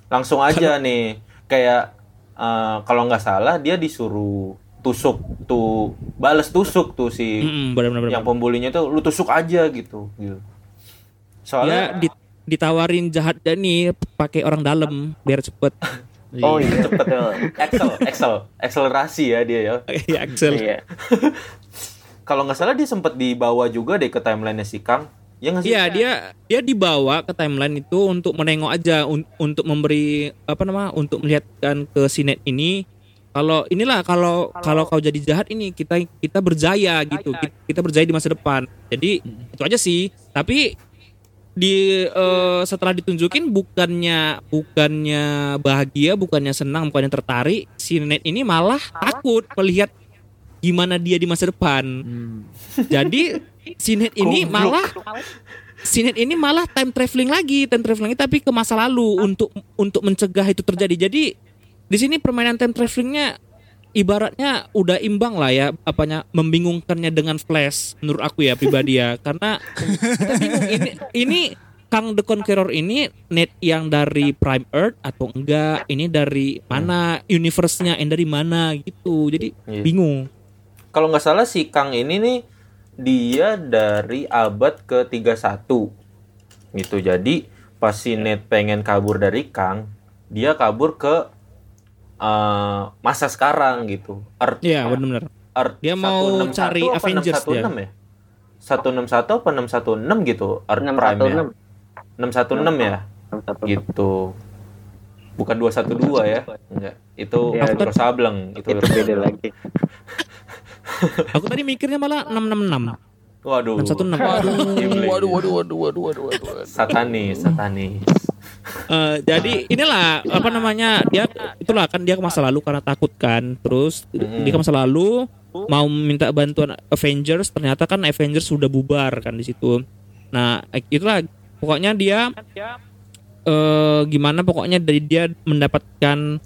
langsung aja nih kayak eh, kalau nggak salah dia disuruh tusuk tuh bales tusuk tuh si Mm-mm, benar-benar. yang pembulinya tuh lu tusuk aja gitu gitu Ya soalnya di- ditawarin jahatnya nih pakai orang dalam biar cepet. *laughs* Oh iya. cepet Excel Excel akselerasi ya dia ya *laughs* Iya, Axel. Iya. *laughs* kalau nggak salah dia sempat dibawa juga deh ke timeline si Kang ya nggak sih? Iya dia dia dibawa ke timeline itu untuk menengok aja un- untuk memberi apa nama untuk melihatkan ke sinet ini kalau inilah kalau kalau kau jadi jahat ini kita kita berjaya gitu kita, kita berjaya di masa depan. Jadi itu aja sih. Tapi di eh, setelah ditunjukin bukannya bukannya bahagia bukannya senang bukannya tertarik sinet ini malah takut melihat gimana dia di masa depan. Jadi *laughs* sinet ini malah Sinet ini malah time traveling lagi, time traveling tapi ke masa lalu untuk untuk mencegah itu terjadi. Jadi di sini permainan time travelingnya ibaratnya udah imbang lah ya, apanya membingungkannya dengan Flash menurut aku ya pribadi ya, *laughs* karena kita bingung ini ini Kang the Conqueror ini net yang dari Prime Earth atau enggak, ini dari mana universe-nya, yang dari mana gitu. Jadi Iya. bingung. kalau nggak salah si Kang ini nih dia dari abad ke-31 gitu jadi pas si Ned pengen kabur dari Kang dia kabur ke eh, masa sekarang gitu. Earth, Iya, benar-benar. Earth Dia mau 161 cari apa Avengers 616 ya? 161 apa 616 gitu Earth Prime ya? 616 ya 616. gitu. Bukan 212 ya? Enggak. Itu Ya, Sableng itu Itu beda lagi. *laughs* Aku tadi mikirnya malah 666. waduh 616. Waduh, waduh, waduh, waduh, waduh, waduh, waduh. satanis satanis Eh, jadi inilah apa namanya dia itulah kan dia ke masa lalu karena takut kan terus Mm-mm. dia ke masa lalu mau minta bantuan Avengers ternyata kan Avengers sudah bubar kan di situ nah itulah pokoknya dia eh gimana pokoknya dari dia mendapatkan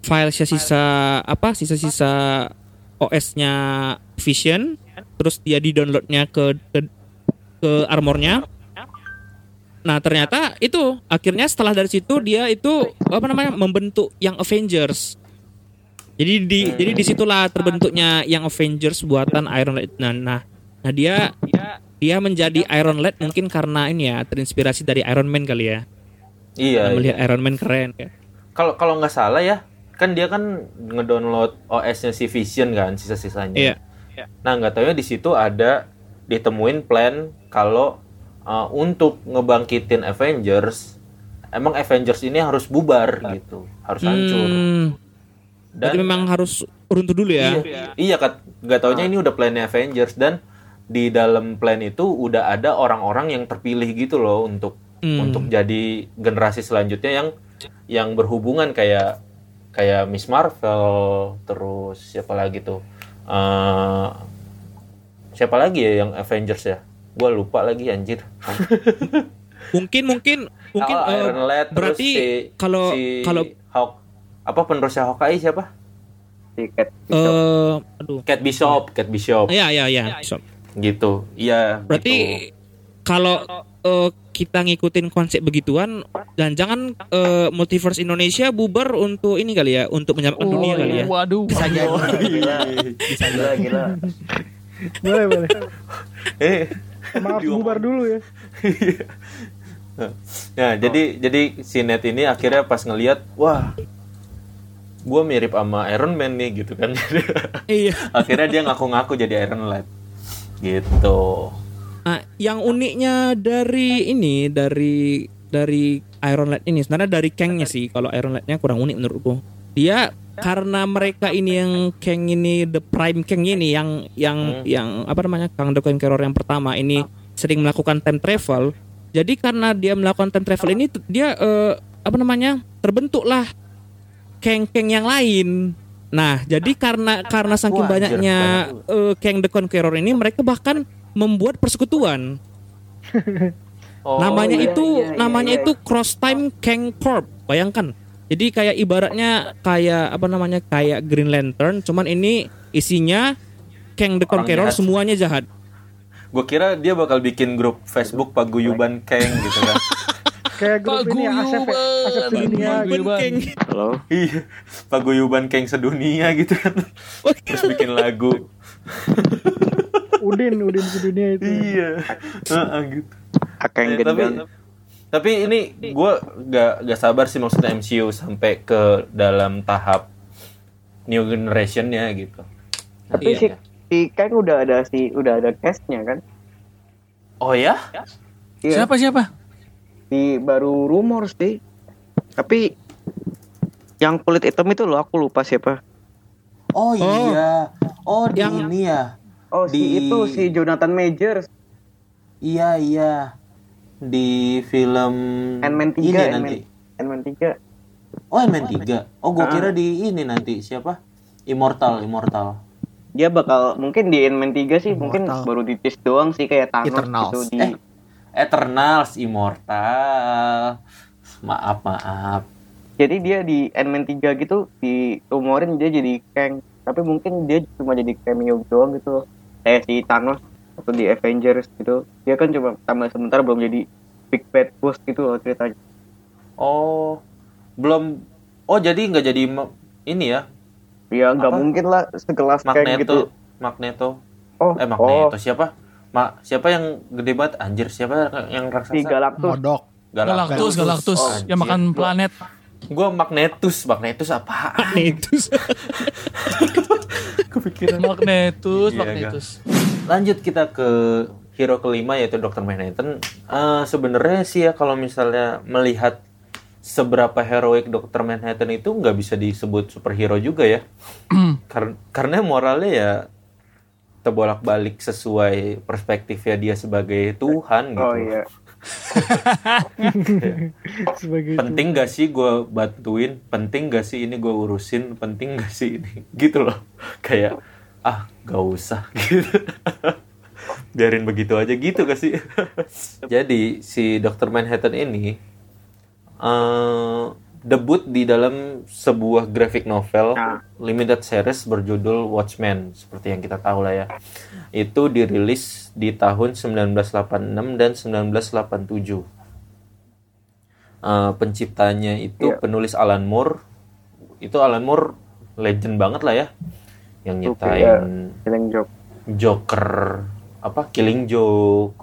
file sisa-sisa apa sisa-sisa OS-nya Vision terus dia di downloadnya ke ke, ke armornya Nah ternyata itu akhirnya setelah dari situ dia itu apa namanya membentuk yang Avengers. Jadi di jadi di situlah terbentuknya yang Avengers buatan Iron Lad. Nah, nah, nah dia dia menjadi Iron Lad mungkin karena ini ya terinspirasi dari Iron Man kali ya. iya, Nah, iya. melihat Iron Man keren kan. kalau kalau nggak salah ya kan dia kan ngedownload OS-nya si Vision kan sisa-sisanya. Iya. nah nggak tahu ya di situ ada ditemuin plan kalau uh, untuk ngebangkitin Avengers emang Avengers ini harus bubar gitu harus hancur. Hmm, dan berarti memang harus runtuh dulu ya. iya. Iya. Kat nggak taunya ini udah plannya Avengers dan di dalam plan itu udah ada orang-orang yang terpilih gitu loh untuk Hmm. untuk jadi generasi selanjutnya yang yang berhubungan kayak kayak Miss Marvel terus siapa lagi tuh Eh, siapa lagi ya yang Avengers ya gue lupa lagi anjir *laughs* Mungkin mungkin mungkin Oh, Iron Lad terus berarti si, kalau si kalau Hawk apa penerusnya Hawkeye siapa Tiket. eh aduh. Cat Bishop Cat Bishop Iya iya iya. So, gitu iya Berarti gitu. kalau eh, kita ngikutin konsep begituan dan jangan eh, multiverse Indonesia bubar untuk ini kali ya, untuk menyelamatkan dunia kali ya. Waduh, Bisa jadi. Gila. Gila, gila. Boleh, boleh. *laughs* eh Maaf bubar dulu ya. Nah, jadi jadi si Ned ini akhirnya pas ngelihat, wah, gue mirip sama Iron Man nih gitu kan. Iya. *laughs* akhirnya dia ngaku-ngaku jadi Iron Lad. Gitu. Nah, yang uniknya dari ini dari dari Iron Lad ini sebenarnya dari Kangnya sih. Kalau Iron Lad-nya kurang unik menurutku. Dia karena mereka ini yang Kang ini the prime Kang ini yang yang yang apa namanya Kang the Conqueror yang pertama ini sering melakukan time travel. Jadi karena dia melakukan time travel ini dia eh, apa namanya terbentuklah Kang-Kang yang lain. Nah, jadi karena karena saking banyaknya eh, Kang the Conqueror ini mereka bahkan membuat persekutuan. Oh, namanya iya, itu iya, iya, namanya iya. itu Cross Time Kang Corp. Bayangkan. Jadi kayak ibaratnya kayak apa namanya kayak Green Lantern, cuman ini isinya Kang the Conqueror jahat. semuanya jahat. Gue kira dia bakal bikin grup Facebook Paguyuban Keng gitu kan. *laughs* Kayak grup ini ya, Asep, ya, Asep Paguyuban. Sedunia gitu. Kang. Halo. Iya, Paguyuban Keng sedunia gitu kan. *laughs* Terus bikin lagu. *laughs* Udin, Udin Sedunia itu. Iya. Heeh, gitu. Akeng Ya, tapi gendang. tapi ini gue gak gak sabar sih maksudnya MCU sampai ke dalam tahap new generationnya gitu. Tapi Iya. si si Kang udah ada si udah ada castnya kan? Oh ya? Iya. Siapa siapa? Di baru rumor sih. Tapi yang kulit hitam itu loh aku lupa siapa. Oh iya. Oh di Yang- ini ya. Oh si Di- itu si Jonathan Majors. Iya iya. Di film Ant-Man 3 ini nanti. Ant-Man 3. Oh Ant-Man 3. Oh gua Ah. kira di ini nanti siapa? Immortal, Immortal. Dia bakal mungkin di Ant-Man 3 sih mungkin Immortal. baru di tease doang sih kayak Thanos Eternals. gitu di Eh. Eternals, Immortal. Maaf, maaf. Jadi dia di Ant-Man 3 gitu di rumorin dia jadi Kang, tapi mungkin dia cuma jadi cameo doang gitu. Kayak si Thanos atau di Avengers gitu. Dia kan cuma tampil sebentar belum jadi big bad boss gitu loh ceritanya. Oh, belum. Oh, jadi nggak jadi ini ya? Ya nggak mungkin lah sekelas Kang Magneto, gitu. Magneto. Oh, Eh, Magneto siapa? Ma, siapa yang gede banget? Anjir, siapa yang oh, raksasa? si Galactus. Modok. Galactus, Galactus. Oh, yang makan planet. Gua Magnetus, Magnetus apa? itu. *laughs* Kepikiran. Magnetus, Iya, Magnetus. Lanjut kita ke hero kelima yaitu Dr. Manhattan. Eh, Sebenarnya sih ya kalau misalnya melihat seberapa heroik Dr. Manhattan itu nggak bisa disebut superhero juga ya. *clears throat* Kar- karena moralnya ya terbolak-balik sesuai perspektifnya dia sebagai Tuhan gitu. Oh iya. *laughs* Sebagai Penting gak sih gue bantuin? Penting gak sih ini gue urusin? Penting gak sih ini? *laughs* Gitu loh. Kayak ah gak usah *laughs* gitu. Biarin begitu aja gitu gak sih? Jadi si Dr. Manhattan ini eh, debut di dalam sebuah graphic novel Nah. limited series berjudul Watchmen seperti yang kita tahu lah ya. Itu dirilis di tahun 1986 dan 1987. Eh, penciptanya itu Iya. penulis Alan Moore. Itu Alan Moore legend banget lah ya. Yang nyiptain ya. Killing Joke. Joker, apa Killing Joke,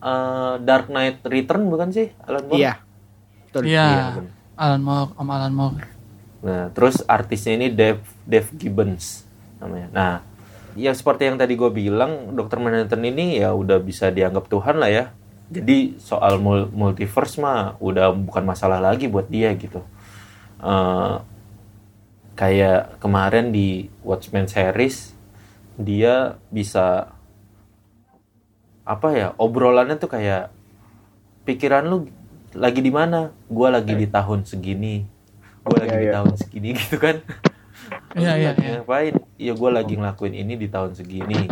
eh, Dark Knight Return bukan sih Alan Moore? Iya. Betul. Iya, Iya. Alan Moore, Om Alan Moore. Nah, terus artisnya ini Dave Dave Gibbons namanya. Nah, ya seperti yang tadi gue bilang, Dr. Manhattan ini ya udah bisa dianggap Tuhan lah ya. Jadi soal mul- multiverse mah udah bukan masalah lagi buat dia gitu. Eh, kayak kemarin di Watchmen series dia bisa apa ya obrolannya tuh kayak pikiran lu lagi di mana? Gua lagi di tahun segini. Gua lagi Iya, di iya. tahun segini *laughs* gitu kan. Iya, iya, iya. Ngapain? Iya, gua lagi ngelakuin ini di tahun segini.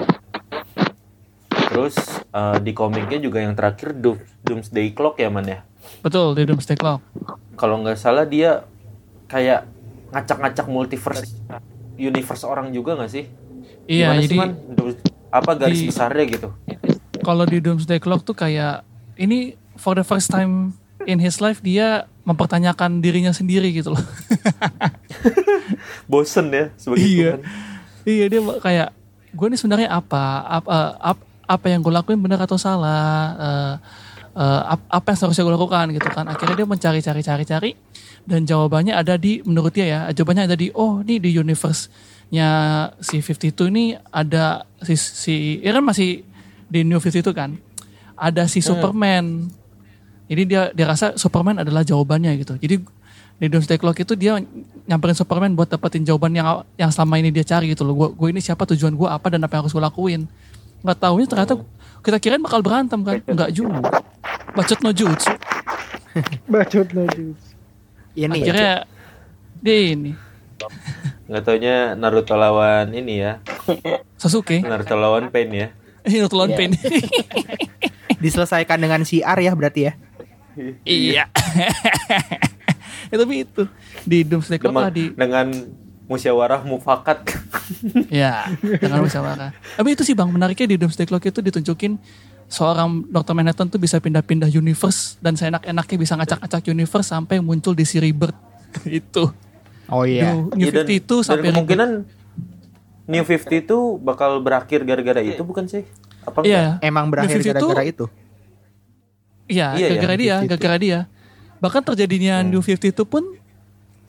Terus eh, di komiknya juga yang terakhir Doom- Doomsday Clock ya man ya. Betul, di Doomsday Clock. Kalau nggak salah dia kayak ngacak-ngacak multiverse universe orang juga nggak sih? Iya, Gimana sih, jadi Man? Doom- apa garis di- besarnya gitu? kalau di Doomsday Clock tuh kayak ini for the first time in his life dia mempertanyakan dirinya sendiri gitu loh. *laughs* Bosen ya sebagai Iya. Tuhan. iya dia kayak gue ini sebenarnya apa apa ap- apa yang gue lakuin benar atau salah eh, eh, ap- apa yang seharusnya gue lakukan gitu kan akhirnya dia mencari cari cari cari dan jawabannya ada di menurut dia ya jawabannya ada di oh ini di universe nya si 52 ini ada si si ya kan masih di New 52 kan ada si Superman jadi dia dia rasa Superman adalah jawabannya gitu. Jadi di Doomsday Clock itu dia nyamperin Superman buat dapetin jawaban yang yang selama ini dia cari gitu loh. Gue gue ini siapa tujuan gue apa dan apa yang harus gue lakuin. Nggak taunya ternyata kita kirain bakal berantem kan. Nggak juga. Bacot no jutsu. *laughs* bacot lagi. Ini ya. Akhirnya dia ini Nggak taunya Naruto lawan ini ya. Sasuke. Naruto lawan Pain ya. *laughs* Naruto Pain. *laughs* diselesaikan dengan CR ya berarti ya. Iya. *laughs* ya, tapi itu di Doomsday Clock Dengan, di dengan musyawarah mufakat. ya dengan musyawarah. Tapi itu sih bang menariknya di Doomsday Clock itu ditunjukin seorang Dr. Manhattan tuh bisa pindah-pindah universe dan seenak-enaknya bisa ngacak-ngacak universe sampai muncul di si Rebirth *laughs* itu. Oh iya. New, New Iya, dan- 52 dan sampai kemungkinan New 50 itu bakal berakhir gara-gara itu bukan sih? Apa Rebirth. Iya, enggak? Emang berakhir New 52 gara-gara itu. Iya, Iya, gara-gara ya, dia, 52. gara-gara dia. Bahkan terjadinya Hmm. New 52 pun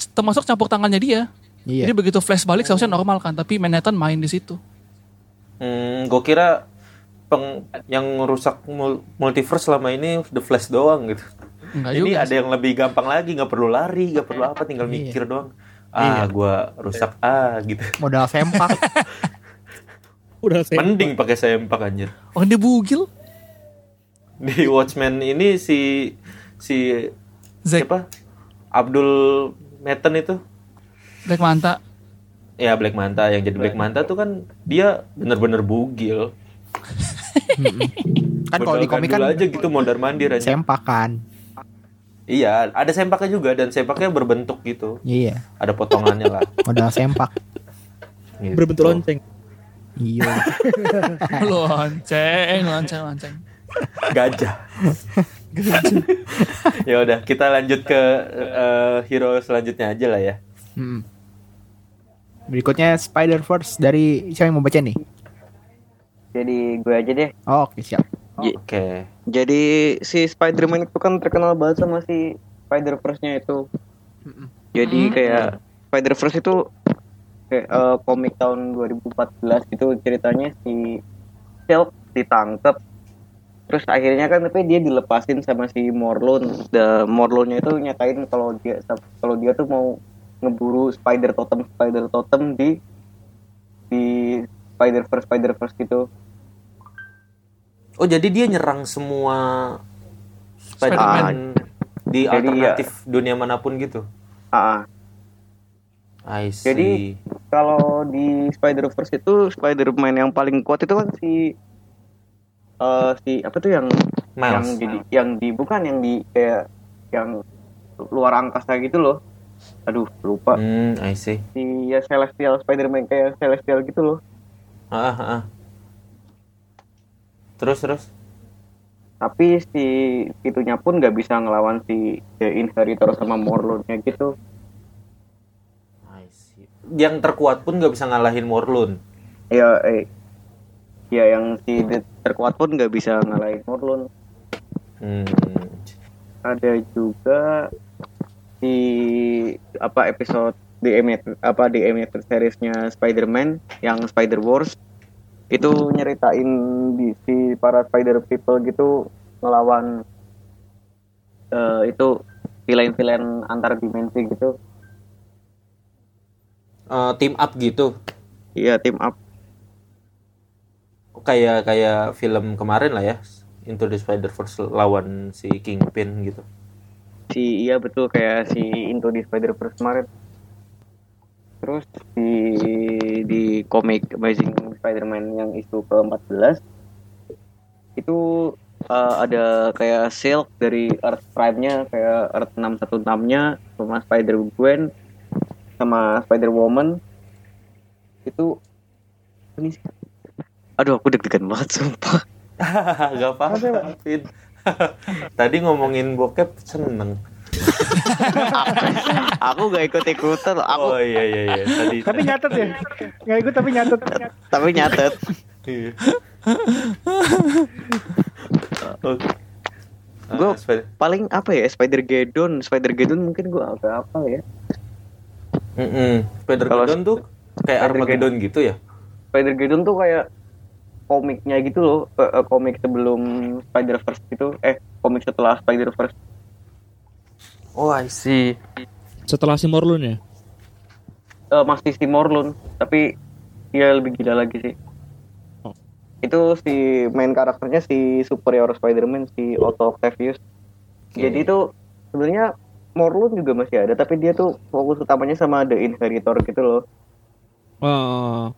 termasuk campur tangannya dia. Iya. Jadi begitu flash balik seharusnya normal kan, tapi Manhattan main di situ. Hmm, gue kira peng, yang rusak mul- multiverse selama ini The Flash doang gitu. Enggak Ini juga. ada yang lebih gampang lagi, nggak perlu lari, nggak perlu apa, tinggal Iya. mikir doang. Ah, gua rusak ah gitu. Modal sempak. Udah *laughs* saya. Mending pakai sempak anjir. Oh, dia bugil. Di Watchmen ini si si Zack siapa? Abdul Metten itu Black Manta. ya Black Manta yang jadi Black Manta tuh kan dia bener-bener bugil. kan kalau di komik kan aja gitu mondar mandir aja. sempak kan. Iya, ada sempaknya juga dan sempaknya berbentuk gitu. Iya. Ada potongannya lah. *laughs* Modal sempak. Gitu. Berbentuk lonceng. Iya. *laughs* lonceng, lonceng, lonceng. Gajah. *laughs* ya udah, kita lanjut ke eh, hero selanjutnya aja lah ya. Hmm. Berikutnya Spider Verse dari siapa yang mau baca nih? Jadi gue aja deh. Oh, oke siap. Oke. Jadi si Spider-Man itu kan terkenal banget sama si Spider-Verse-nya itu. Jadi kayak Spider-Verse itu kayak eh, komik tahun 2014 itu ceritanya si Silk ditangkap terus akhirnya kan tapi dia dilepasin sama si Morlun. The Morlunnya itu nyatain kalau dia kalau dia tuh mau ngeburu Spider Totem Spider Totem di di Spider Verse Spider Verse gitu. Oh, jadi dia nyerang semua Spider-Man di Jadi alternatif dunia mana pun gitu. Ah, I see. Jadi kalau di Spider-Verse itu Spider-Man yang paling kuat itu kan si eh si apa tuh yang yang Miles. di yang di bukan yang di kayak yang luar angkasa gitu loh. Aduh, lupa. Hmm, I see. Si ya Celestial Spider-Man kayak Celestial gitu loh. Ah, ah, ah. Terus terus. Tapi si itunya pun nggak bisa ngelawan si The Inheritor sama Morlun-nya gitu. I see. Yang terkuat pun nggak bisa ngalahin Morlun. Ya, eh, ya yang si terkuat pun nggak bisa ngalahin Morlun. Hmm. ada juga di apa episode di apa di animated seriesnya Spider-Man yang Spider Wars itu nyeritain di si para Spider People gitu ngelawan eh, itu villain-villain antar dimensi gitu Eh, team up gitu. iya team up Kayak kayak film kemarin lah ya. Into the Spider-Verse lawan si Kingpin gitu. si iya betul kayak si Into the Spider-Verse kemarin terus di di komik Amazing Spider-Man yang isu ke-14 itu uh, ada kayak Silk dari Earth Prime-nya kayak Earth 616-nya sama Spider-Gwen sama Spider-Woman itu ini sih aduh aku deg-degan banget sumpah *laughs* Gak apa-apa. Fit. *laughs* Tadi ngomongin bokep seneng. *laughs* aku gak ikut-ikutan loh. aku Oh iya iya iya. Tadi. Tapi nyatet ya. Nggak ikut tapi nyatet. tapi nyatet Iya. Oke. Gua- Ah, Spider- paling apa ya Spider Geddon Spider Geddon mungkin gua agak apa ya Mm-mm. Spider-Geddon tuh kayak Armageddon gitu ya? Spider Geddon tuh kayak komiknya gitu loh eh, eh, komik sebelum Spider Verse gitu eh komik setelah Spider Verse Oh I see. Setelah si Morlun ya. Eh, masih si Morlun tapi dia lebih gila lagi sih Oh. itu si main karakternya si superior Spider-Man si Otto Octavius Oke. jadi itu sebenarnya Morlun juga masih ada tapi dia tuh fokus utamanya sama The Inheritor gitu loh Oh,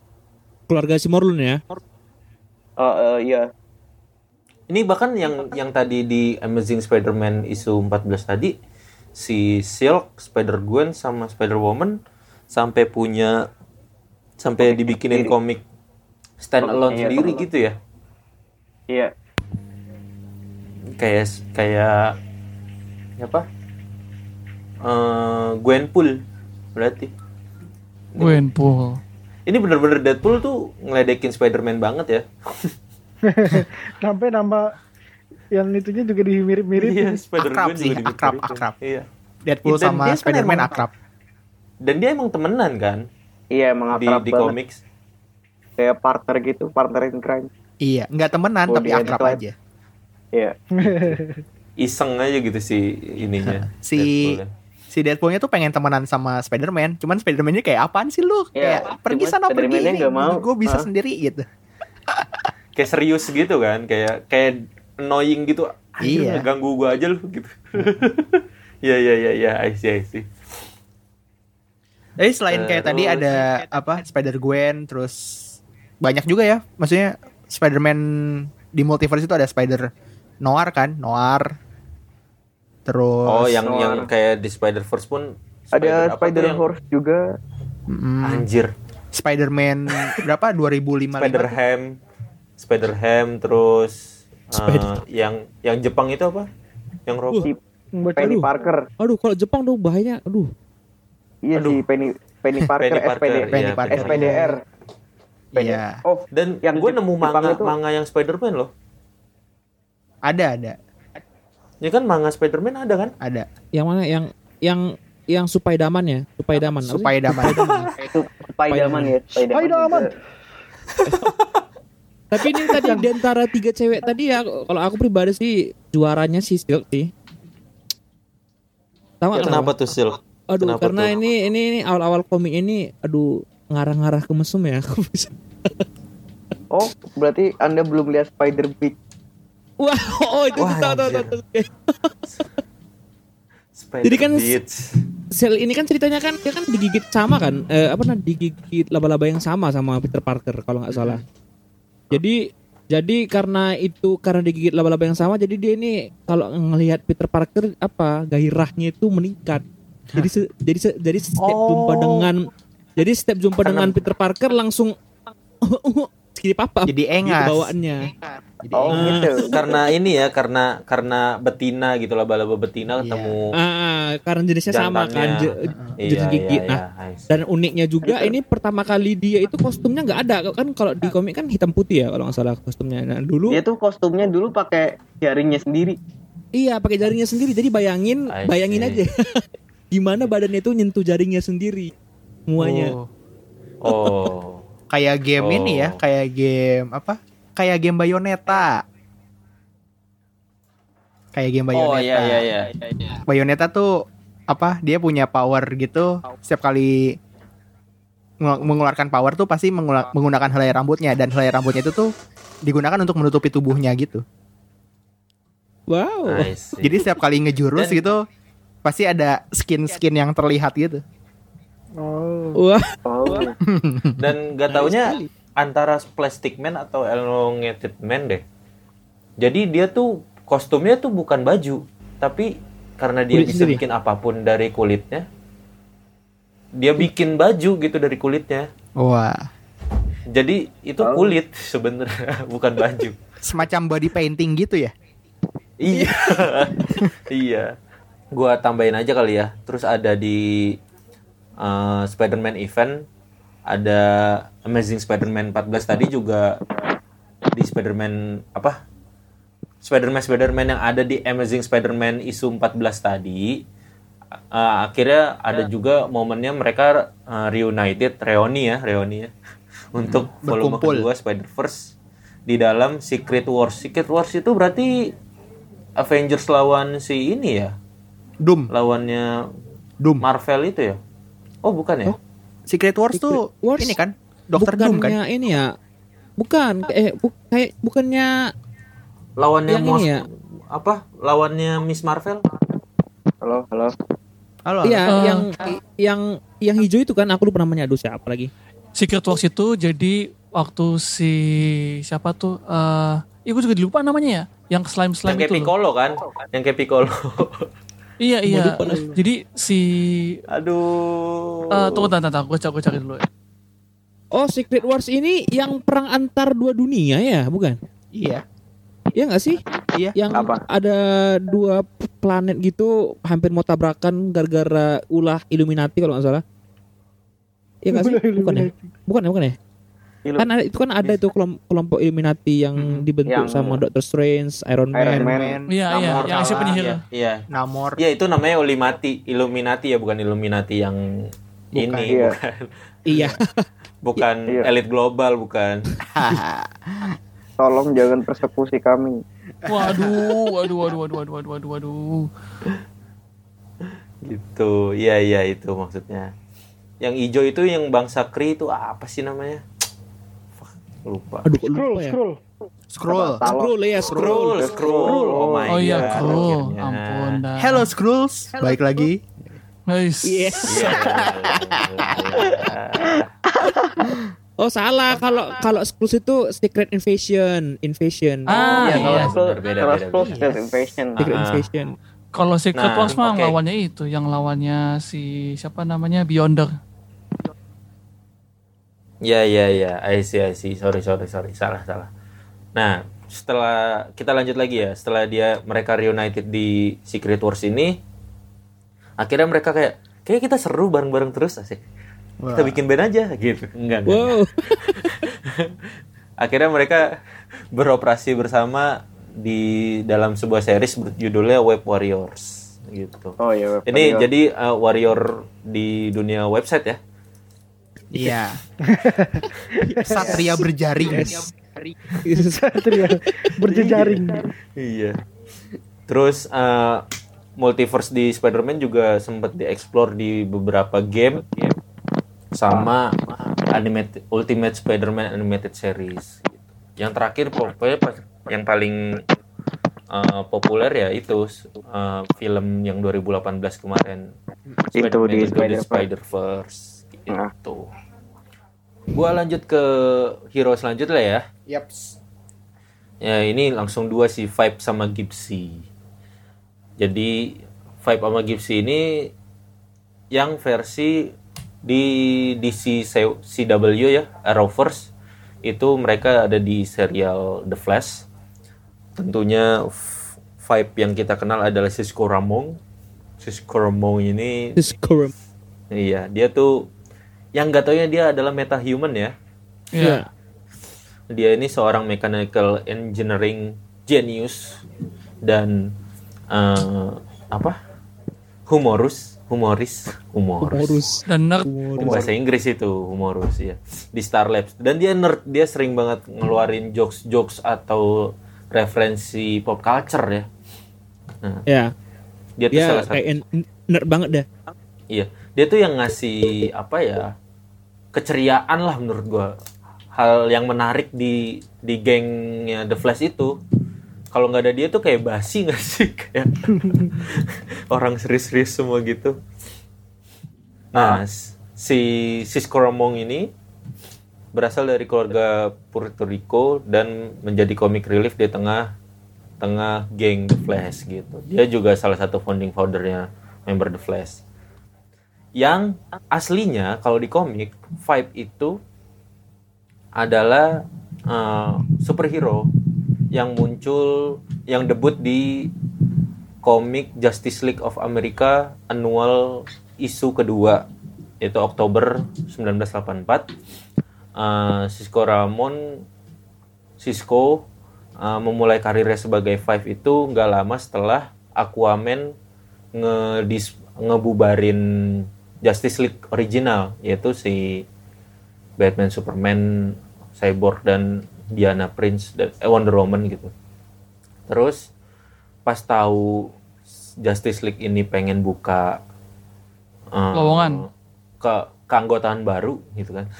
keluarga si Morlun ya. Eh, eh, iya Ini bahkan yang yang tadi di Amazing Spider-Man isu 14 tadi si Silk, Spider Gwen sama Spider Woman sampai punya sampai dibikinin komik stand alone Iya, sendiri gitu ya. Iya. Kayak kayak apa? Eh, Gwenpool berarti. Gwenpool. Ini bener-bener Deadpool tuh ngeledekin Spider-Man banget ya. *laughs* Sampai nama yang itunya juga dimirip-mirip. Iya, Spider-Man Akrab sih, juga akrab, akrab. Iya. Deadpool Dan sama dia kan Spider-Man emang- akrab. Dan dia emang temenan kan Iya, emang di akrab di banget. komik. Kayak partner gitu, partner in crime. Iya, nggak temenan Oh, tapi akrab aja. Iya. Iseng aja gitu si ininya. *laughs* Si Deadpool-nya. Si Deadpoolnya tuh pengen temenan sama Spider-Man, cuman Spider-Man-nya kayak apaan sih lu? Iya, Kayak pergi sana pergi. Mau. Gue bisa Hah? sendiri gitu. *laughs* kayak serius gitu kan, kayak kayak annoying gitu. Anjir, Iya. ganggu gua aja lu gitu. *laughs* Iya iya iya iya, I see I see. Jadi selain kayak tadi Terus- ada apa Spider Gwen, terus banyak juga ya. Maksudnya Spider-Man di multiverse itu ada Spider Noir kan, Noir. Terus Oh, yang Noir. yang kayak di Spider-Verse pun Ada apa tuh Spider yang- Horse juga. mm, Anjir, Spider-Man *laughs* berapa 2005 Spider-Ham, Spider-Ham terus eh, Spider- yang yang Jepang itu apa? Yang. Si Baca Penny Aduh. Parker. Aduh, kalau Jepang tuh bahaya. Aduh. Iya Aduh. si Penny Penny Parker, Penny Parker, SPD, iya, Penny Parker. SPDR. Iya, Oh, Dan Yang gue nemu manga itu- manga yang Spider-Man loh. ada ada Ya kan manga Spider-Man ada kan? ada. Yang mana? Yang yang yang Supaidaman ya? Supaidaman. Sih? Supaya daman. itu Spiderman ya, juga. *laughs* Tapi ini tadi di antara tiga cewek tadi ya, kalau aku pribadi sih juaranya si Silk sih. Tahu nggak Kenapa tuh Sil? Aduh, Kenapa karena tuh? ini ini ini awal-awal komik ini, aduh ngarah-ngarah ke mesum ya. Oh, berarti Anda belum lihat Spider Bitch. Wah, oh itu Wah, tahu tahu tahu. Jadi kan- Beats. Sel ini kan ceritanya kan dia kan digigit sama kan, eh, apa namanya digigit laba-laba yang sama sama Peter Parker kalau nggak salah. Jadi jadi karena itu karena digigit laba-laba yang sama, jadi dia ini kalau ngelihat Peter Parker apa gairahnya itu meningkat. Jadi se- jadi se- jadi setiap Oh. jumpa dengan jadi setiap jumpa Karena- dengan Peter Parker langsung *laughs* skip apa Jadi engas. gitu bawaannya. Jadi Oh, Ah. gitu. karena ini ya, karena karena betina gitu laba-laba betina Iya. ketemu Ah, ah, karena jenisnya sama kan, je- Iya, jenis iya, Nah, iya, I see. Dan uniknya juga ini pertama kali dia itu kostumnya nggak ada kan kalau di komik kan hitam putih ya kalau nggak salah kostumnya. Nah dulu Dia tuh kostumnya dulu pakai jaringnya sendiri. iya pakai jaringnya sendiri. Jadi bayangin I bayangin see. aja *laughs* gimana badannya itu nyentuh jaringnya sendiri semuanya. Oh. Oh. Kayak game Oh. ini ya, kayak game apa? Kayak game Bayonetta. Kayak game Bayonetta. Oh iya iya iya. Bayonetta tuh apa? Dia punya power gitu. Setiap kali meng- mengeluarkan power tuh pasti menggunakan helai rambutnya dan helai rambutnya itu tuh digunakan untuk menutupi tubuhnya gitu. Wow. Jadi setiap kali ngejurus Dan- gitu pasti ada skin-skin yang terlihat gitu. Oh. Wah. Oh, Dan gak taunya antara Plastic Man atau Elongated Man deh. Jadi dia tuh kostumnya tuh bukan baju, tapi karena dia Kulit bisa sendiri. bikin apa pun dari kulitnya, dia bikin baju gitu dari kulitnya. Wah, Jadi itu Oh. kulit sebenarnya, *laughs* bukan baju. semacam body painting gitu ya. iya. *laughs* iya. Gua tambahin aja kali ya. Terus ada di uh, Spider-Man event ada Amazing Spider-Man 14 tadi juga di Spider-Man apa? Spider-Man Spider-Man yang ada di Amazing Spider-Man isu 14 tadi uh, akhirnya ada juga momennya mereka uh, reunited, reuni ya, reuni ya. *laughs* Untuk volume Berkumpul. kedua Spider-Verse di dalam Secret Wars. Secret Wars itu berarti Avengers lawan si ini ya, Doom, lawannya Doom. Marvel itu ya? Oh bukan ya? Oh, Secret Wars tuh Secret Wars ini kan Dokter Doom kan? bukannya ini ya. Bukan eh bu- kayak bukannya lawannya yang Mos ini ya. apa? Lawannya Miss Marvel? halo, halo. Halo. Iya, Eh. yang yang yang hijau itu kan aku lupa namanya aduh siapa lagi. Secret Wars itu jadi waktu si siapa tuh eh Iya gue juga lupa namanya ya Yang slime-slime Yang kayak itu loh Piccolo kan? Yang kayak Piccolo. Iya iya. dah. Jadi si Aduh. eh tunggu tunggu tunggu gue cari, gue cari dulu. ya. Oh, Secret Wars ini yang perang antar dua dunia ya, bukan? Iya. Iya nggak sih? Iya. Yang Apa? ada dua planet gitu hampir mau tabrakan gara-gara ulah Illuminati kalau nggak salah. Iya nggak sih? Bukan ya? Bukan ya, bukan ya? Kan ada, itu kan ada itu kelom- kelompok Illuminati yang dibentuk Yang- sama Doctor Strange, Iron Man. Iron Man. Iya iya. Yang isi penyihir. Iya, iya. Namor. Iya, itu namanya Illuminati, Illuminati ya, bukan Illuminati yang ini, Iya. bukan. Iya. *laughs* Bukan Iya. elit global, bukan. *laughs* Tolong jangan persekusi kami. Waduh, *laughs* waduh, waduh, waduh, waduh, waduh, waduh, waduh. Gitu. Iya, iya itu maksudnya. Yang hijau itu yang bangsa Kree itu apa sih namanya? Lupa. Aduh, Scroll, lupa ya. scroll. Scroll. Scroll ya, scroll. Scroll, scroll. Oh my Oh iya, akhirnya. Ampun dah. Hello Scrolls. Baik lagi. Guys. Yes. Iya. Oh salah kalau kalau Skrulls itu Secret Invasion, Invasion. Ah, iya, iya. iya. Scroll, kalau beda, Scroll beda. Secret Invasion. Secret Ah. Invasion. Kalau Secret Nah, Wars mah lawannya itu, yang lawannya si siapa namanya Beyonder. Ya ya ya, I see I see. Sorry sorry sorry, salah salah. Nah, setelah kita lanjut lagi ya, setelah dia mereka reunited di Secret Wars ini, akhirnya mereka kayak kayak kita seru bareng-bareng terus asik. Kita bikin band aja gitu. Enggak enggak. enggak. Wow. *laughs* Akhirnya mereka beroperasi bersama di dalam sebuah series berjudulnya Web Warriors gitu. Oh iya. Web Ini Warrior. jadi uh, warrior di dunia website ya. Iya. *laughs* Satria berjaring. *laughs* Satria berjejaring. Iya. Terus uh, multiverse di Spider-Man juga sempat dieksplor di beberapa game sama animated Ultimate Spider-Man animated series. gitu. Yang terakhir pokoknya pas- yang paling uh, populer ya itu uh, film yang 2018 kemarin. Itu di Spider-Verse. Nah. Gitu. Gua lanjut ke hero selanjutnya ya. Yaps. Ya ini langsung dua sih Vibe sama Gipsy. Jadi Vibe sama Gipsy ini yang versi di DC CW ya Arrowverse itu mereka ada di serial The Flash. Tentunya Vibe yang kita kenal adalah Cisco Ramon. Cisco Ramon ini Discorum. iya dia tuh yang gak taunya dia adalah metahuman ya. Iya. Dia ini seorang mechanical engineering genius dan eh, apa? Humorus, humoris, humorus. Horus. Dan nerd. Bahasa Inggris itu humorus ya. Di Star Labs. Dan dia nerd, dia sering banget ngeluarin jokes-jokes atau referensi pop culture ya. Ya. Dia tuh Dia salah satu kayak nerd banget dah. Iya, dia tuh yang ngasih apa ya keceriaan lah menurut gua. Hal yang menarik di di gengnya The Flash itu. Kalau nggak ada dia tuh kayak basi nggak *laughs* sih kayak orang serius-serius semua gitu. Nah, si Cisco Ramon ini berasal dari keluarga Puerto Rico dan menjadi comic relief di tengah tengah geng The Flash gitu. Dia juga salah satu founding foundernya member The Flash. Yang aslinya kalau di komik Vibe itu adalah eh, superhero yang muncul yang debut di komik Justice League of America annual isu kedua yaitu Oktober 1984. Eh, Cisco Ramon Cisco uh, memulai karirnya sebagai Five itu nggak lama setelah Aquaman ngedis ngebubarin Justice League original yaitu si Batman, Superman, Cyborg dan Diana Prince dan eh, Wonder Woman gitu. Terus pas tahu Justice League ini pengen buka uh, Lowongan. ke keanggotaan baru gitu kan.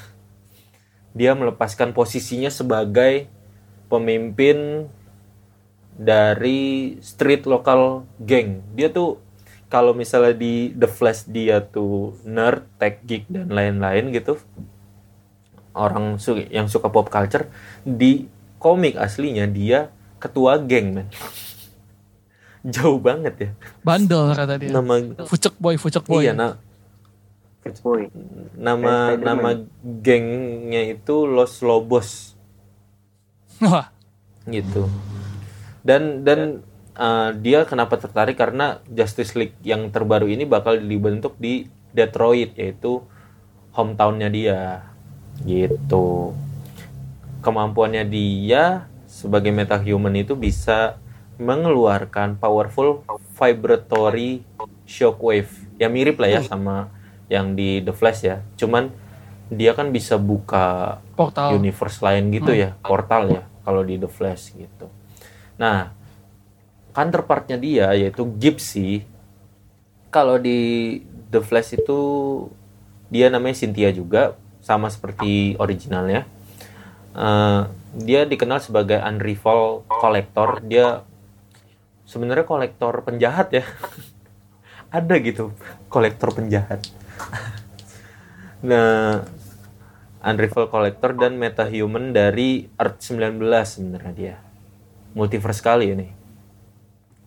Dia melepaskan posisinya sebagai pemimpin dari street lokal geng. Dia tuh kalau misalnya di The Flash dia tuh nerd, tech geek dan lain-lain gitu. Orang su- yang suka pop culture di komik aslinya dia ketua geng men. *laughs* jauh banget ya. Bandel kata dia. Nama Fucek boy, fucek boy. iya na- Boy. nama Spider-Man. nama gengnya itu Los Lobos Wah, gitu. Dan dan uh, dia kenapa tertarik karena Justice League yang terbaru ini bakal dibentuk di Detroit yaitu hometownnya dia gitu. Kemampuannya dia sebagai metahuman itu bisa mengeluarkan powerful vibratory shockwave. Ya mirip lah ya sama yang di The Flash ya. Cuman dia kan bisa buka portal. universe lain gitu ya, portal ya kalau di The Flash gitu. Nah, counterpartnya dia yaitu Gypsy kalau di The Flash itu dia namanya Cynthia juga sama seperti originalnya. Eh, dia dikenal sebagai unrival collector. Dia sebenarnya kolektor penjahat ya. *laughs* Ada gitu kolektor penjahat. *laughs* nah, Unrival Collector dan Metahuman dari Earth 19 sebenarnya dia. Multiverse sekali ini.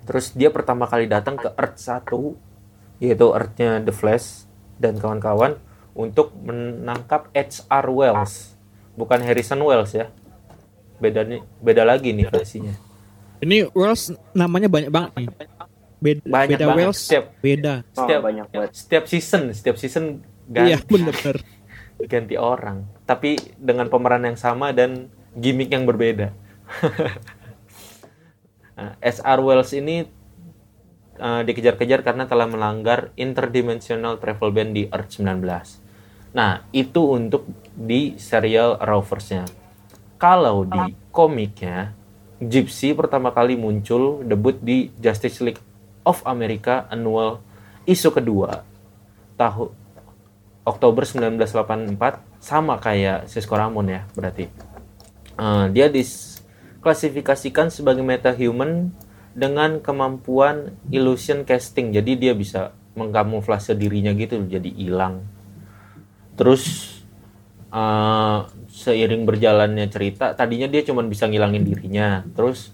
Terus dia pertama kali datang ke Earth 1 yaitu Earth-nya The Flash dan kawan-kawan untuk menangkap H.R. Wells. Bukan Harrison Wells ya. Beda nih, beda lagi nih versinya. Ini Wells namanya banyak banget nih. Beda, Banyak beda banget. Wells, Setiap- beda. Oh, Setiap banyak banget. setiap season, setiap season Iya, ganti, bener-bener. *laughs* ganti orang. Tapi dengan pemeran yang sama dan gimmick yang berbeda. *laughs* Nah, S.R. Wells ini uh, dikejar-kejar karena telah melanggar interdimensional travel ban di Earth 19. Nah, itu untuk di serial Arrowverse-nya. Kalau di komiknya, Gypsy pertama kali muncul debut di Justice League of America Annual isu kedua tahun Oktober 1984 sama kayak Cisco Ramon ya berarti. Eh, dia disklasifikasikan sebagai metahuman dengan kemampuan illusion casting. Jadi dia bisa mengkamuflase dirinya gitu jadi hilang. Terus eh, seiring berjalannya cerita, tadinya dia cuma bisa ngilangin dirinya. Terus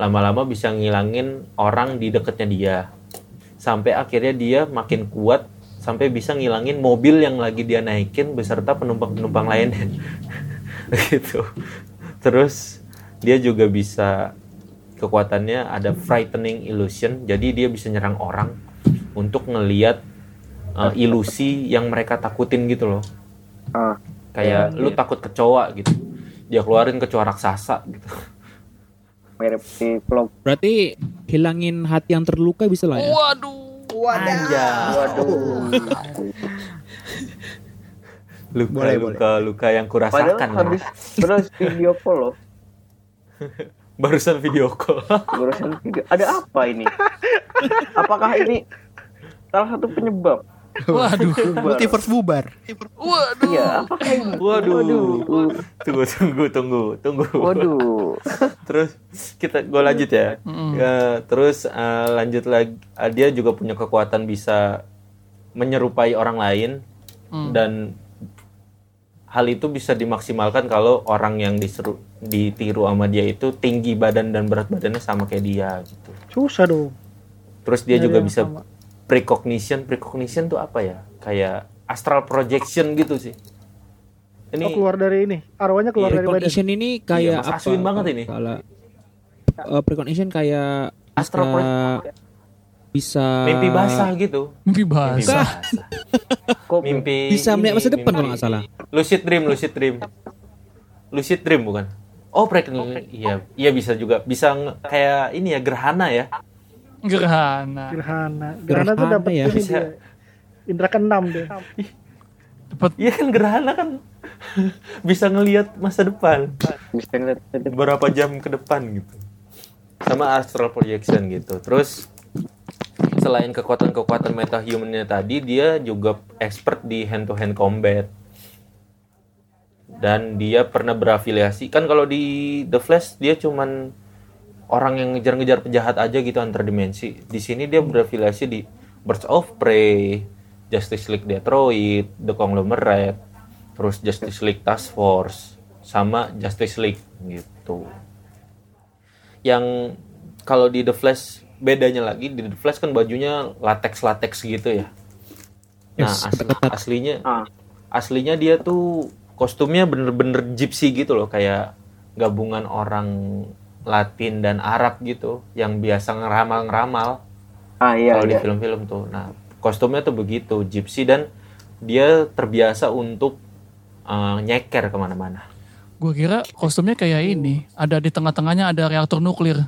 lama-lama bisa ngilangin orang di deketnya dia. Sampai akhirnya dia makin kuat sampai bisa ngilangin mobil yang lagi dia naikin beserta penumpang-penumpang lainnya. *laughs* gitu. Terus dia juga bisa kekuatannya ada frightening illusion. Jadi dia bisa nyerang orang untuk ngeliat uh, ilusi yang mereka takutin gitu loh. Ah, Kayak lu takut kecoa gitu. Dia keluarin kecoa raksasa gitu. mirip di vlog. Berarti hilangin hati yang terluka bisa lah ya. Waduh. Waduh. Luka Boleh, luka luka yang Padahal kurasakan. habis terus video call loh. *laughs* Barusan video call. *laughs* Barusan video. Ada apa ini? Apakah ini salah satu penyebab? Waduh. Multiverse bubar. Waduh. Iya, apakah ini? Waduh. Tunggu tunggu tunggu tunggu. Waduh. *laughs* terus kita gue lanjut ya. Ya, terus eh, lanjut lagi eh, dia juga punya kekuatan bisa menyerupai orang lain dan hal itu bisa dimaksimalkan kalau orang yang diseru ditiru sama dia itu tinggi badan dan berat badannya sama kayak dia gitu. Susah dong. Terus dia Nyari juga yang bisa sama. precognition. Precognition tuh apa ya? Kayak astral projection gitu sih. Ini Oh, keluar dari ini. Arwahnya keluar dari badan. Precognition ini kayak Iya, apa? Aswin banget ini. Kalau eh, precognition kayak Astral bisa, pro- bisa mimpi basah gitu. Mimpi Mimpi basah. basah. Kok Mimpi Bisa melihat masa depan mimpi- kalau nggak salah. Lucid dream, lucid dream. Lucid dream bukan? Oh, precognition. Iya, iya bisa juga. Bisa kayak ini ya gerhana ya. Gerhana. Gerhana. Gerhana tuh Gerhana dapat ya. Bisa. dia. Indra keenam dia. Dapat Iya kan gerhana kan *laughs* bisa ngelihat masa depan. bisa ngeliat beberapa jam ke depan gitu sama astral projection gitu terus selain kekuatan-kekuatan metahumannya tadi dia juga expert di hand to hand combat dan dia pernah berafiliasi kan kalau di The Flash dia cuman orang yang ngejar-ngejar penjahat aja gitu antar dimensi di sini dia berafiliasi di Birds of Prey Justice League Detroit The Conglomerate terus Justice League Task Force sama Justice League gitu yang kalau di The Flash bedanya lagi di The Flash kan bajunya latex latex gitu ya. Nah Yes, asli- aslinya Ah. aslinya dia tuh kostumnya bener-bener gypsy gitu loh kayak gabungan orang Latin dan Arab gitu yang biasa ngeramal-ngeramal Ah iya kalau di iya. film-film tuh. Nah, kostumnya tuh begitu, gypsy dan dia terbiasa untuk eh, nyeker ke mana-mana. Gue kira kostumnya kayak ini. Ada di tengah-tengahnya ada reaktor nuklir.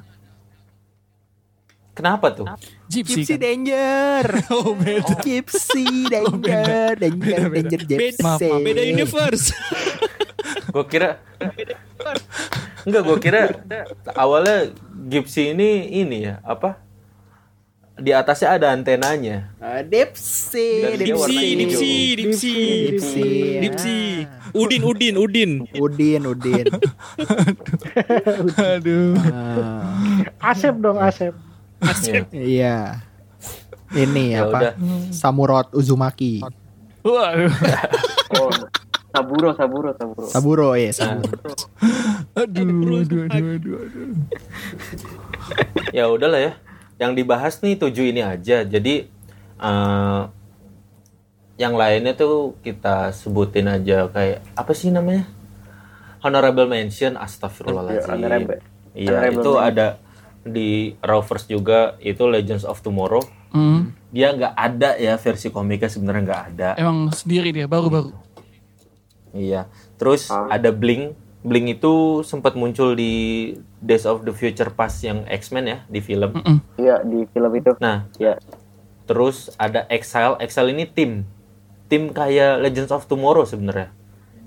Kenapa tuh? Gypsy, Gypsy kan? danger. *laughs* Oh beda. Gypsy *laughs* danger, danger, danger, gypsy. Maaf, maaf. Beda universe. *laughs* Gue kira Enggak, gue kira awalnya gypsy ini ini ya, apa? Di atasnya ada antenanya. Ah, Dipsy, Dipsi, hijau. dipsi, dipsi, Dipsy. dipsi. Udin, udin, udin. Udin, Udin. Aduh. Ah, Asep dong Asep. Iya. Iya. Ini Ya apa? udah. Samurot Uzumaki. Waduh. Oh, Saburo, Saburo, Saburo. Saburo ya, Saburo. Aduh, aduh, aduh, aduh, aduh. ya udahlah ya. Yang dibahas nih tujuh ini aja. Jadi eh, yang lainnya tuh kita sebutin aja kayak apa sih namanya? Honorable mention, Iya, astagfirullahaladzim. honorable. Iya, Honorable itu mention. ada di Rovers juga itu Legends of Tomorrow. Hmm. Dia nggak ada ya versi komiknya sebenarnya nggak ada. Emang sendiri dia, baru-baru. Iya. Terus Ah. ada Blink. Blink itu sempat muncul di Days of the Future Past yang X-Men ya di film. Iya di film itu. Nah, Ya. terus ada Exile. Exile ini tim. Tim kayak Legends of Tomorrow sebenarnya.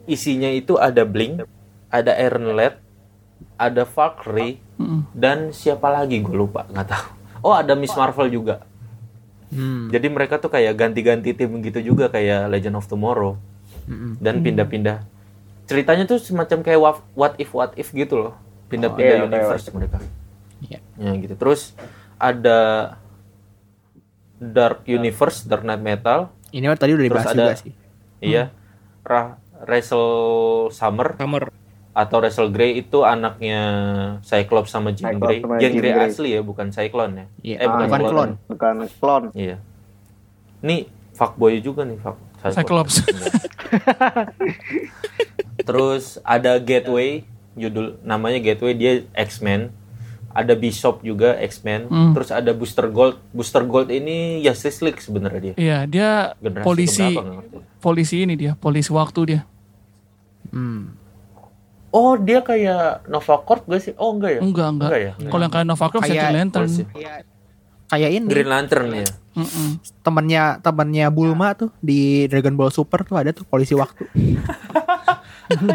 Isinya itu ada Blink, ada Iron Lad, ada Valkyrie, Mm-mm. dan siapa lagi gue lupa nggak tahu. Oh ada Miss Marvel juga. Hmm. Jadi mereka tuh kayak ganti-ganti tim gitu juga kayak Legend of Tomorrow Mm-mm. dan pindah-pindah. Ceritanya tuh semacam kayak what, if what if gitu loh. Pindah-pindah Oh, iya, universe mereka. Iya. Ya gitu. Terus ada Dark Universe, Dark Knight Metal, Ini tadi udah Terus dibahas ada- juga sih. iya. Ra Wrestle Summer Summer. Atau Wrestle Grey itu anaknya Cyclops sama Jean Cyclops Grey. sama Jean Jean Grey Grey. asli ya, bukan Cyclone ya. Iya, Eh bukan, bukan clone. clone. Bukan klon. Iya. Nih fuckboy juga nih, fuck. Cyclops. Terus ada Gateway, judul namanya Gateway dia X-Men. Ada Bishop juga X-Men. Hmm. Terus ada Booster Gold. Booster Gold ini Justice League sebenarnya dia. Iya, dia Generasi polisi polisi ini dia, polisi waktu dia. Hmm. Oh, dia kayak Nova Corp gak sih? Oh, enggak ya? Enggak, enggak. Enggak ya? Kalau yang kayak Nova Corps, Kayak- Green Lantern. Kayak ini Green Lantern ya. Mm-mm. temennya temennya Bulma tuh di Dragon Ball Super tuh ada tuh polisi waktu. *laughs*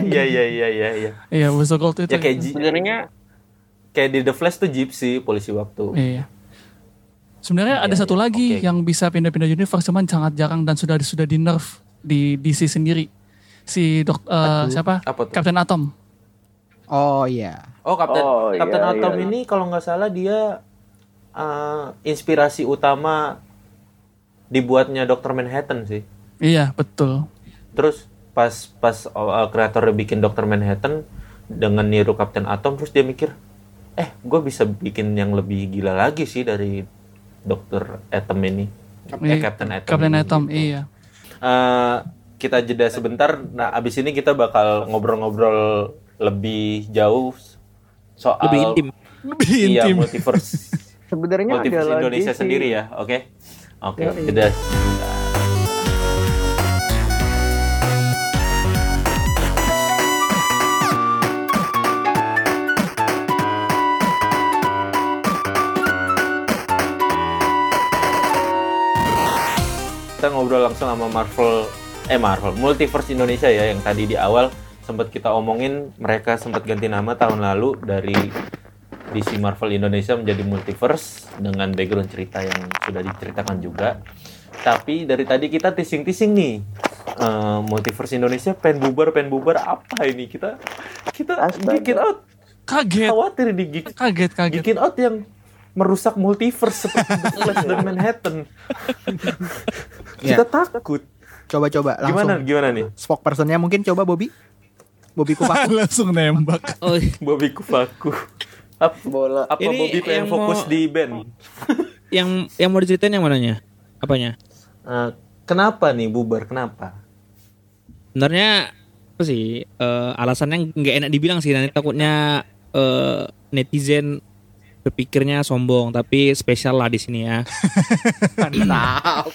Iya, iya, iya, iya, iya. Iya, Booster Gold itu. Ya kayak Sebenarnya kayak di The Flash tuh Gypsy, polisi waktu. Iya. Sebenarnya ada Iya, satu iya, lagi oke. yang bisa pindah-pindah universe cuman sangat jarang dan sudah sudah di nerf di DC sendiri. Si dok eh, siapa? Apa tuh? Captain Atom. Oh iya. Oh, Kapten Oh, Kapten iya, Atom iya. ini kalau nggak salah dia eh, inspirasi utama dibuatnya Dr. Manhattan sih. Iya, betul. Terus pas pas uh, kreatornya bikin Dr. Manhattan dengan niru Kapten Atom terus dia mikir, eh gue bisa bikin yang lebih gila lagi sih dari Dr. Atom ini. Eh, Iya, Captain Atom. Captain Atom, gitu. iya. Eh, kita jeda sebentar. Nah, abis ini kita bakal ngobrol-ngobrol lebih jauh soal Lebih intim. Lebih Iya, intim. multiverse *laughs* sebenarnya ada multiverse lagi Indonesia sih. sendiri ya, oke? Oke, jeda. Kita ngobrol langsung sama Marvel, eh Marvel, Multiverse Indonesia ya yang tadi di awal sempat kita omongin mereka sempat ganti nama tahun lalu dari DC Marvel Indonesia menjadi Multiverse dengan background cerita yang sudah diceritakan juga. Tapi dari tadi kita tising-tising nih. Eh, Multiverse Indonesia pen bubar pen bubar apa ini kita kita geekin out Kaget, khawatir di geek kaget, kaget. Geekin out yang merusak multiverse seperti The Flash dan Manhattan. Kita takut. Coba-coba langsung. Gimana gimana nih? Spokespersonnya mungkin coba Bobby. Bobby Kupaku. *laughs* Langsung nembak. Oh, Bobby Kufaku. Apa, bola apa Ini Bobby pengen yang fokus mau- di band? *laughs* Yang yang mau diceritain yang mananya? Apanya? Eh, kenapa nih bubar? Kenapa? Sebenarnya apa sih eh, alasannya nggak enak dibilang sih nanti takutnya eh, netizen berpikirnya sombong tapi spesial lah di sini ya. *laughs* Mantap.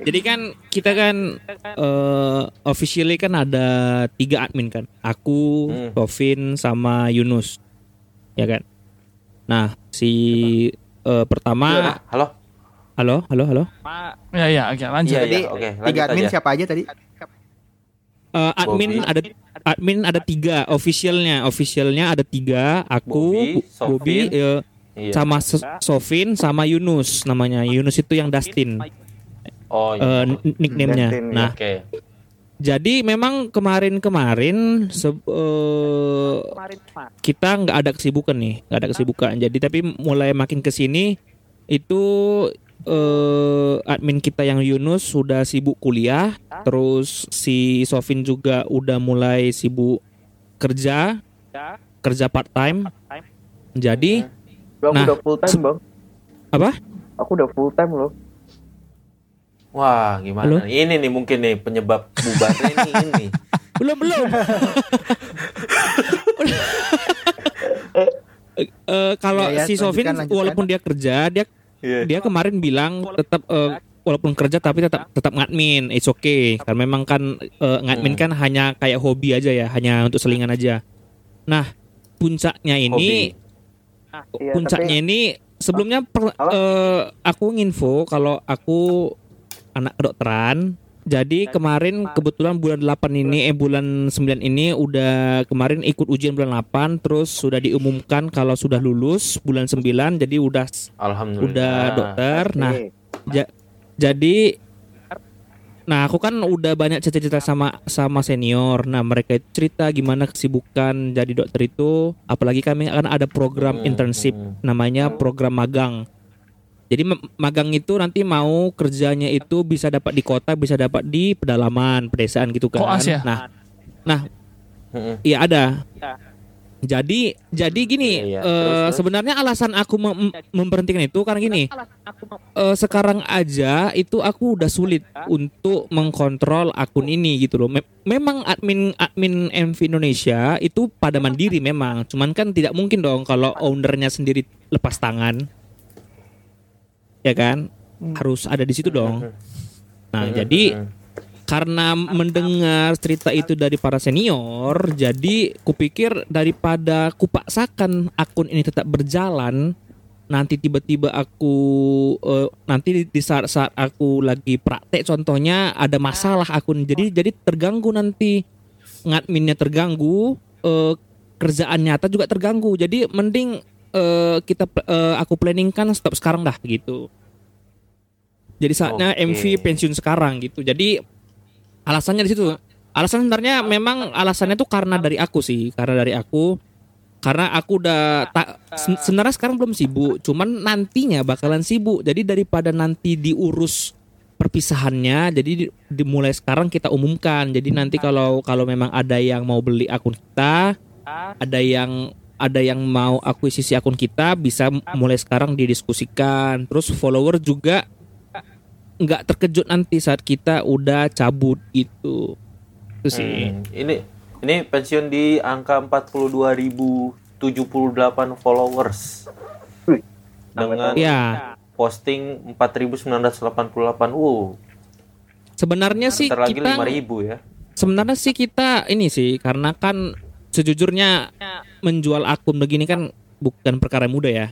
Jadi kan kita kan eh officially kan ada tiga admin kan, aku, Hmm. Tovin sama Yunus, ya kan. Nah si eh, pertama, Halo? halo, halo, halo. Ya ya oke lanjut. Iya, Jadi iya, oke. tiga admin aja. siapa aja tadi? Eh, admin Bobby. ada admin ada tiga, officialnya, officialnya ada tiga, aku, Bobby, Bobby, eh, Iya. sama Sofin, sama Yunus namanya. Yunus itu yang Dustin, Oh, eh, iya. n- nickname-nya. Dustin, ya. Nah, Oke. Jadi memang kemarin-kemarin se- eh, kita nggak ada kesibukan nih, nggak ada kesibukan. Jadi tapi mulai makin ke sini itu eh, admin kita yang Yunus sudah sibuk kuliah, terus si Sofin juga udah mulai sibuk kerja, kerja part time. Jadi aku Nah, udah full time bang apa? aku udah full time loh Wah, gimana? Halo? Ini nih mungkin nih penyebab bubarnya ini ini. *laughs* belum belum. *laughs* Eh, kalau Ya, ya, si Sofin lanjutkan. walaupun dia kerja dia Iya. dia kemarin bilang tetap eh, walaupun kerja tapi tetap tetap ngadmin it's okay karena memang kan eh, ngadmin Hmm. kan hanya kayak hobi aja ya hanya untuk selingan aja nah puncaknya ini Iya, puncaknya tapi- ini sebelumnya per- eh, aku nginfo kalau aku anak kedokteran jadi kemarin kebetulan bulan 8 ini eh bulan 9 ini udah kemarin ikut ujian bulan 8 terus sudah diumumkan kalau sudah lulus bulan 9 jadi udah Alhamdulillah. udah dokter. Nah, ja- jadi nah aku kan udah banyak cerita-cerita sama sama senior. Nah, mereka cerita gimana kesibukan jadi dokter itu, apalagi kami akan ada program Hmm, internship hmm. namanya program magang. Jadi ma- magang itu nanti mau kerjanya itu bisa dapat di kota, bisa dapat di pedalaman, pedesaan gitu kan. Koas ya? Nah, nah. Iya ada. Jadi jadi gini, Iya, iya. eh, Terus, terus? sebenarnya alasan aku mem- memberhentikan itu karena gini. eh, sekarang aja itu aku udah sulit untuk mengkontrol akun ini gitu loh. Me- memang admin admin MV Indonesia itu pada mandiri memang, cuman kan tidak mungkin dong kalau ownernya sendiri lepas tangan. Ya kan? Harus ada di situ dong. Nah, Mm-mm. jadi karena mendengar cerita itu dari para senior, jadi kupikir daripada kupaksakan akun ini tetap berjalan, nanti tiba-tiba aku eh, nanti di- di saat-saat aku lagi praktek contohnya ada masalah akun, jadi jadi terganggu nanti ngadminnya terganggu, eh, kerjaan nyata juga terganggu, jadi mending eh, kita eh, aku planningkan stop sekarang dah gitu. Jadi saatnya Oke. MV pensiun sekarang gitu. Jadi alasannya di situ. Alasan sebenarnya memang alasannya tuh karena dari aku sih, karena dari aku karena aku udah tak se- sebenarnya sekarang belum sibuk, cuman nantinya bakalan sibuk. Jadi daripada nanti diurus perpisahannya, jadi di- dimulai sekarang kita umumkan. Jadi nanti kalau kalau memang ada yang mau beli akun kita, ada yang ada yang mau akuisisi akun kita bisa mulai sekarang didiskusikan. Terus follower juga nggak terkejut nanti saat kita udah cabut gitu. Itu sih. Hmm, Ini ini pensiun di angka 42.078 followers. Dengan Ya, posting 4.988. Wow, sebenarnya sih bentar lagi kita 5.000 ya. sebenarnya sih kita ini sih karena kan sejujurnya menjual akun begini kan bukan perkara mudah ya.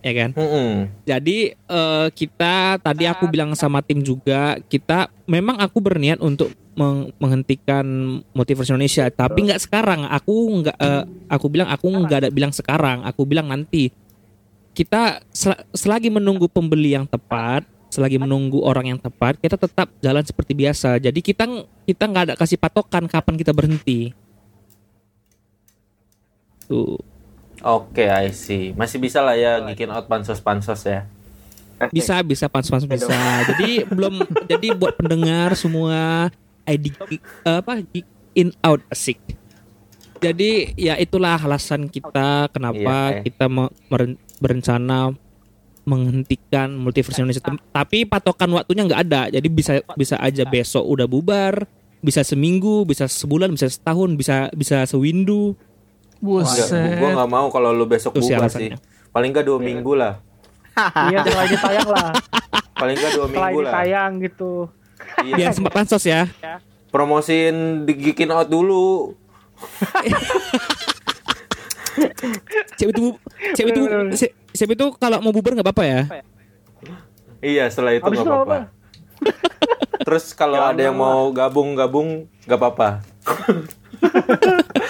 Ya kan? Mm-mm. Jadi eh, kita tadi aku bilang sama tim juga kita memang aku berniat untuk meng- menghentikan motivasi Indonesia tapi nggak sekarang aku nggak eh, aku bilang aku nggak ada bilang sekarang aku bilang nanti kita sel- selagi menunggu pembeli yang tepat selagi menunggu orang yang tepat kita tetap jalan seperti biasa jadi kita kita nggak ada kasih patokan kapan kita berhenti tuh Oke, I see. Masih bisa lah ya bikin out pansos-pansos ya. Bisa bisa pans pans bisa *laughs* jadi belum jadi buat pendengar semua ID apa geek in out asik Jadi ya itulah alasan kita kenapa Iya, eh. kita berencana menghentikan multiverse Indonesia. Tapi patokan waktunya nggak ada. Jadi bisa bisa aja besok udah bubar, bisa seminggu, bisa sebulan, bisa setahun, bisa bisa sewindu. Enggak, Buset. gua nggak mau kalau lu besok Itu sih bubar sih. Paling nggak dua minggu lah. Iya setelah ditayang lah. *laughs* Paling nggak dua minggu lah. ditayang gitu. Iya. Biar sempat pansos ya. Promosiin digikin out dulu. Siapa itu siapa itu siapa itu kalau mau bubar nggak apa-apa ya. Iya, setelah itu Habis nggak apa-apa. apa? Terus kalau ada yang mau gabung-gabung nggak apa-apa. *laughs*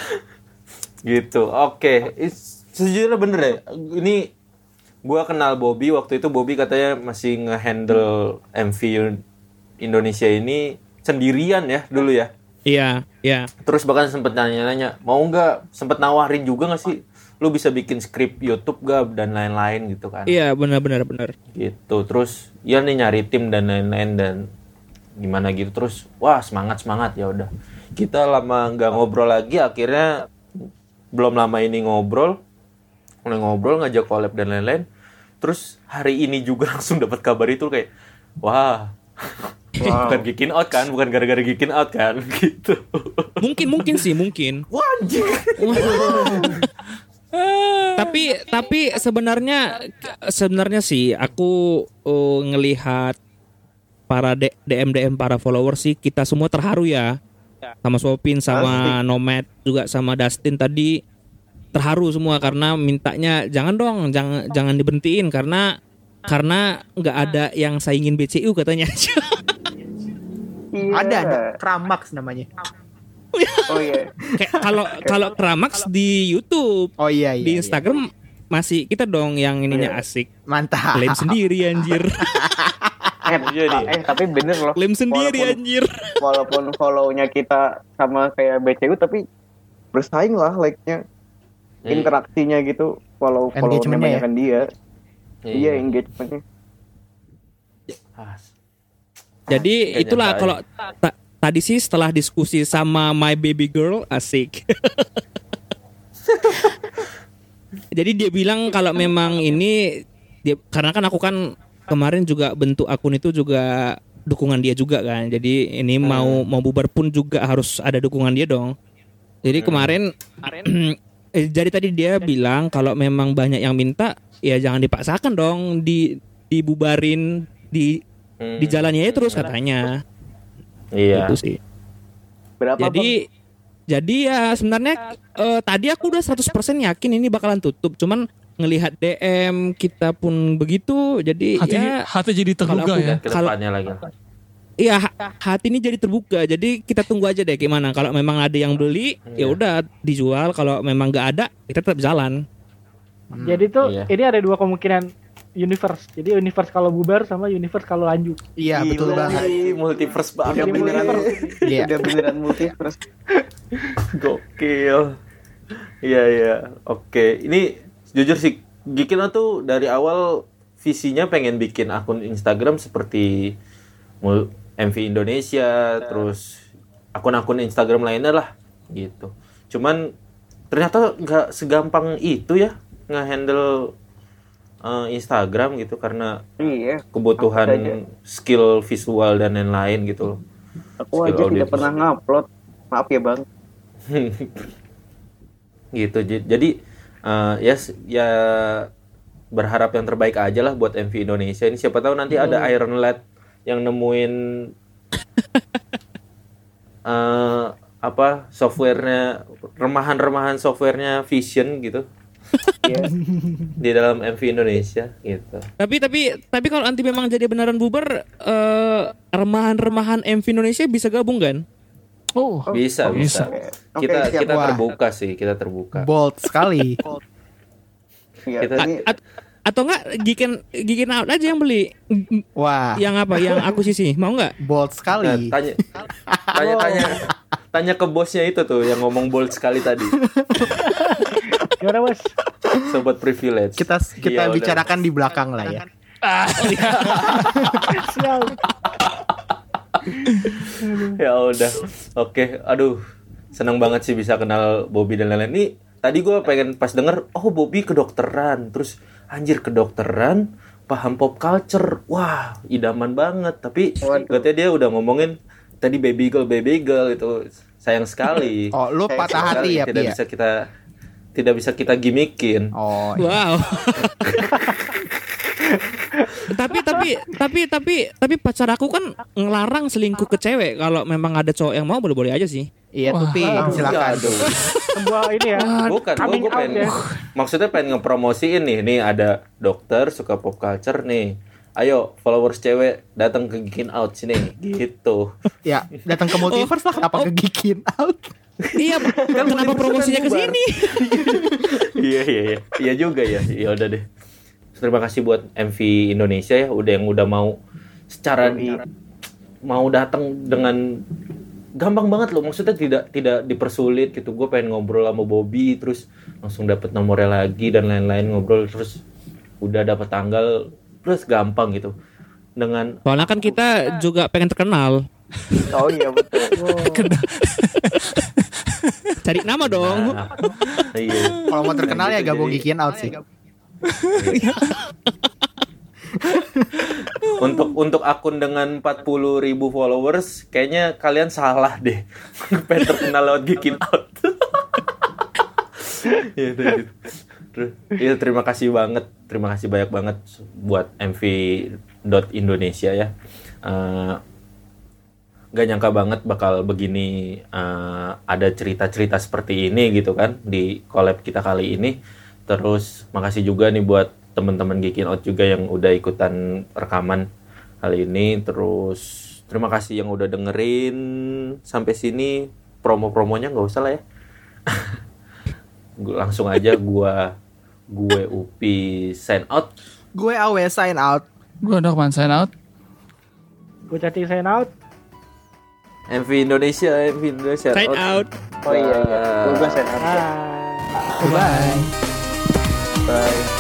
gitu. Oke, Is- sejujurnya bener ya. Ini gua kenal Bobby waktu itu Bobby katanya masih ngehandle MV Indonesia ini sendirian ya dulu ya. Iya, iya. Terus bahkan sempet nanya-nanya, mau nggak sempet nawarin juga nggak sih? Lu bisa bikin skrip YouTube gak dan lain-lain gitu kan? Iya, benar benar benar. gitu terus ya nih nyari tim dan lain-lain dan gimana gitu terus wah semangat semangat ya udah kita lama nggak ngobrol lagi akhirnya belum lama ini ngobrol mulai ngobrol ngajak collab dan lain-lain. Terus hari ini juga *laughs* langsung dapat kabar itu kayak wah *laughs* bukan gikin out kan? Bukan gara-gara gikin out kan? *laughs* Gitu. Mungkin mungkin sih, mungkin. wah anjing. tapi tapi sebenarnya sebenarnya sih aku uh, ngelihat para DM DM para followers sih kita semua terharu ya sama Sopin sama Nomad juga sama Dustin tadi terharu semua karena mintanya jangan dong jangan jangan diberhentiin karena karena nggak ada yang saingin BCU katanya Iya. Ada ada Kramax namanya. Oh iya. kayak kalau kalau Kramax di YouTube Oh iya iya. di iya. Instagram masih kita dong yang ininya asik Mantap. klaim sendiri anjir *laughs* Iya nih. eh tapi bener loh. klaim sendiri Walaupun- anjir walaupun follow-nya kita sama kayak BCU tapi bersaing lah like-nya Hmm. interaksinya gitu walau follow-nya Engagementnya ya? banyak dia iya engagementnya Ah, Jadi Gak itulah kalau ta- tadi sih setelah diskusi sama my baby girl asik. *laughs* Jadi dia bilang kalau memang ini dia karena kan aku kan kemarin juga bentuk akun itu juga dukungan dia juga kan. Jadi ini mau mau bubar pun juga harus ada dukungan dia dong. Jadi kemarin *clears throat* eh, jadi tadi dia bilang kalau memang banyak yang minta ya jangan dipaksakan dong di dibubarin di Hmm. di jalannya terus katanya. Iya. Itu sih. Berapa jadi jadi ya sebenarnya eh, tadi aku udah 100% yakin ini bakalan tutup. Cuman ngelihat DM kita pun begitu jadi Hati, ya hati jadi kalau aku ya. ke depannya lagi iya ha- hati ini jadi terbuka jadi kita tunggu aja deh gimana kalau memang ada yang beli ya Iya. udah dijual kalau memang nggak ada kita tetap jalan Jadi tuh Iya. ini ada dua kemungkinan universe. Jadi universe kalau bubar sama universe kalau lanjut. Iya betul banget. Multiverse udah banget beneran Iya. udah beneran multiverse *laughs* Gokil. Iya iya. Oke, ini jujur sih Gikina tuh dari awal visinya pengen bikin akun Instagram seperti MV Indonesia, terus akun-akun Instagram lainnya lah gitu. Cuman ternyata nggak segampang itu ya ngehandle eh, Instagram gitu karena iya. kebutuhan skill visual dan lain-lain gitu loh. aku Skill aja audio tidak pernah ngupload. Maaf ya bang. *laughs* Gitu. Jadi eh, ya s- ya berharap yang terbaik aja lah buat MV Indonesia. Ini siapa tahu nanti ada Iron Lad yang nemuin *coughs* eh apa softwarenya remahan-remahan softwarenya Vision gitu. Iya. di dalam MV Indonesia gitu. Tapi tapi tapi kalau nanti memang jadi beneran bubar eh, remahan-remahan MV Indonesia bisa gabung kan Oh, bisa bisa, Oke, kita siap. kita Wah. terbuka sih kita terbuka Bold sekali. *laughs* Iya, Kita- ini A- at- atau enggak gigen gigen out aja yang beli Wah, yang apa yang aku sisi mau nggak bold Nah, sekali. tanya tanya tanya tanya ke bosnya itu tuh yang ngomong bold sekali tadi *laughs* Gimana bos? sobat privilege Kita kita Iya, udah. bicarakan di belakang lah ya. *laughs* Sial. Ya udah oke aduh senang banget sih bisa kenal Bobby dan lain-lain. Nih tadi gue pengen pas denger, oh Bobby kedokteran, terus anjir kedokteran, paham pop culture, wah idaman banget. Tapi Waduh. katanya dia udah ngomongin tadi baby girl baby girl itu sayang sekali. *laughs* Oh, lu patah hati ya, tidak ya? bisa kita tidak bisa kita gimikin. Oh, iya. Wow. *laughs* tapi tapi tapi tapi tapi pacar aku kan ngelarang selingkuh ke cewek kalau memang ada cowok yang mau boleh boleh aja sih iya tuh Wah. Pi, silakan. Aduh. Sebuah ini ya. Bukan, gue Coming out pengen ya. maksudnya pengen ngepromosiin nih, nih ada dokter suka pop culture nih. Ayo followers cewek datang ke Geekin Out sini gitu. Ya, datang ke multiverse lah kenapa ke Geekin Out? iya kenapa promosinya ke sini *laughs* iya iya iya. Iya juga ya. Ya udah deh. Terima kasih buat MV Indonesia ya udah yang udah mau secara Yoi. mau datang dengan gampang banget loh maksudnya tidak tidak dipersulit gitu gue pengen ngobrol sama Bobby terus langsung dapet nomornya lagi dan lain-lain ngobrol terus udah dapet tanggal terus gampang gitu dengan soalnya kan kita juga pengen terkenal Oh iya betul. cari nama dong Nah, iya. Kalau mau terkenal ya Gitu, gabung jadi- Geekin Out sih. Untuk untuk akun dengan 40.000 ribu followers kayaknya kalian salah deh. *laughs* Pengen terkenal lewat Geekin Out. *laughs* Iya, itu, gitu. Iya, terima kasih banget. Terima kasih banyak banget buat MV Indonesia ya. Eh, gak nyangka banget bakal begini eh, ada cerita-cerita seperti ini gitu kan di collab kita kali ini terus makasih juga nih buat teman-teman Geekin Out juga yang udah ikutan rekaman kali ini terus terima kasih yang udah dengerin sampai sini promo-promonya nggak usah lah ya Gua- *laughs* langsung aja gua gue Upi sign out Gue AW sign out. Gue Norman sign out. Gue chatting sign out. MV Indonesia MV Indonesia sign out Oh iya iya. Gue gue set up. Bye. Bye. Bye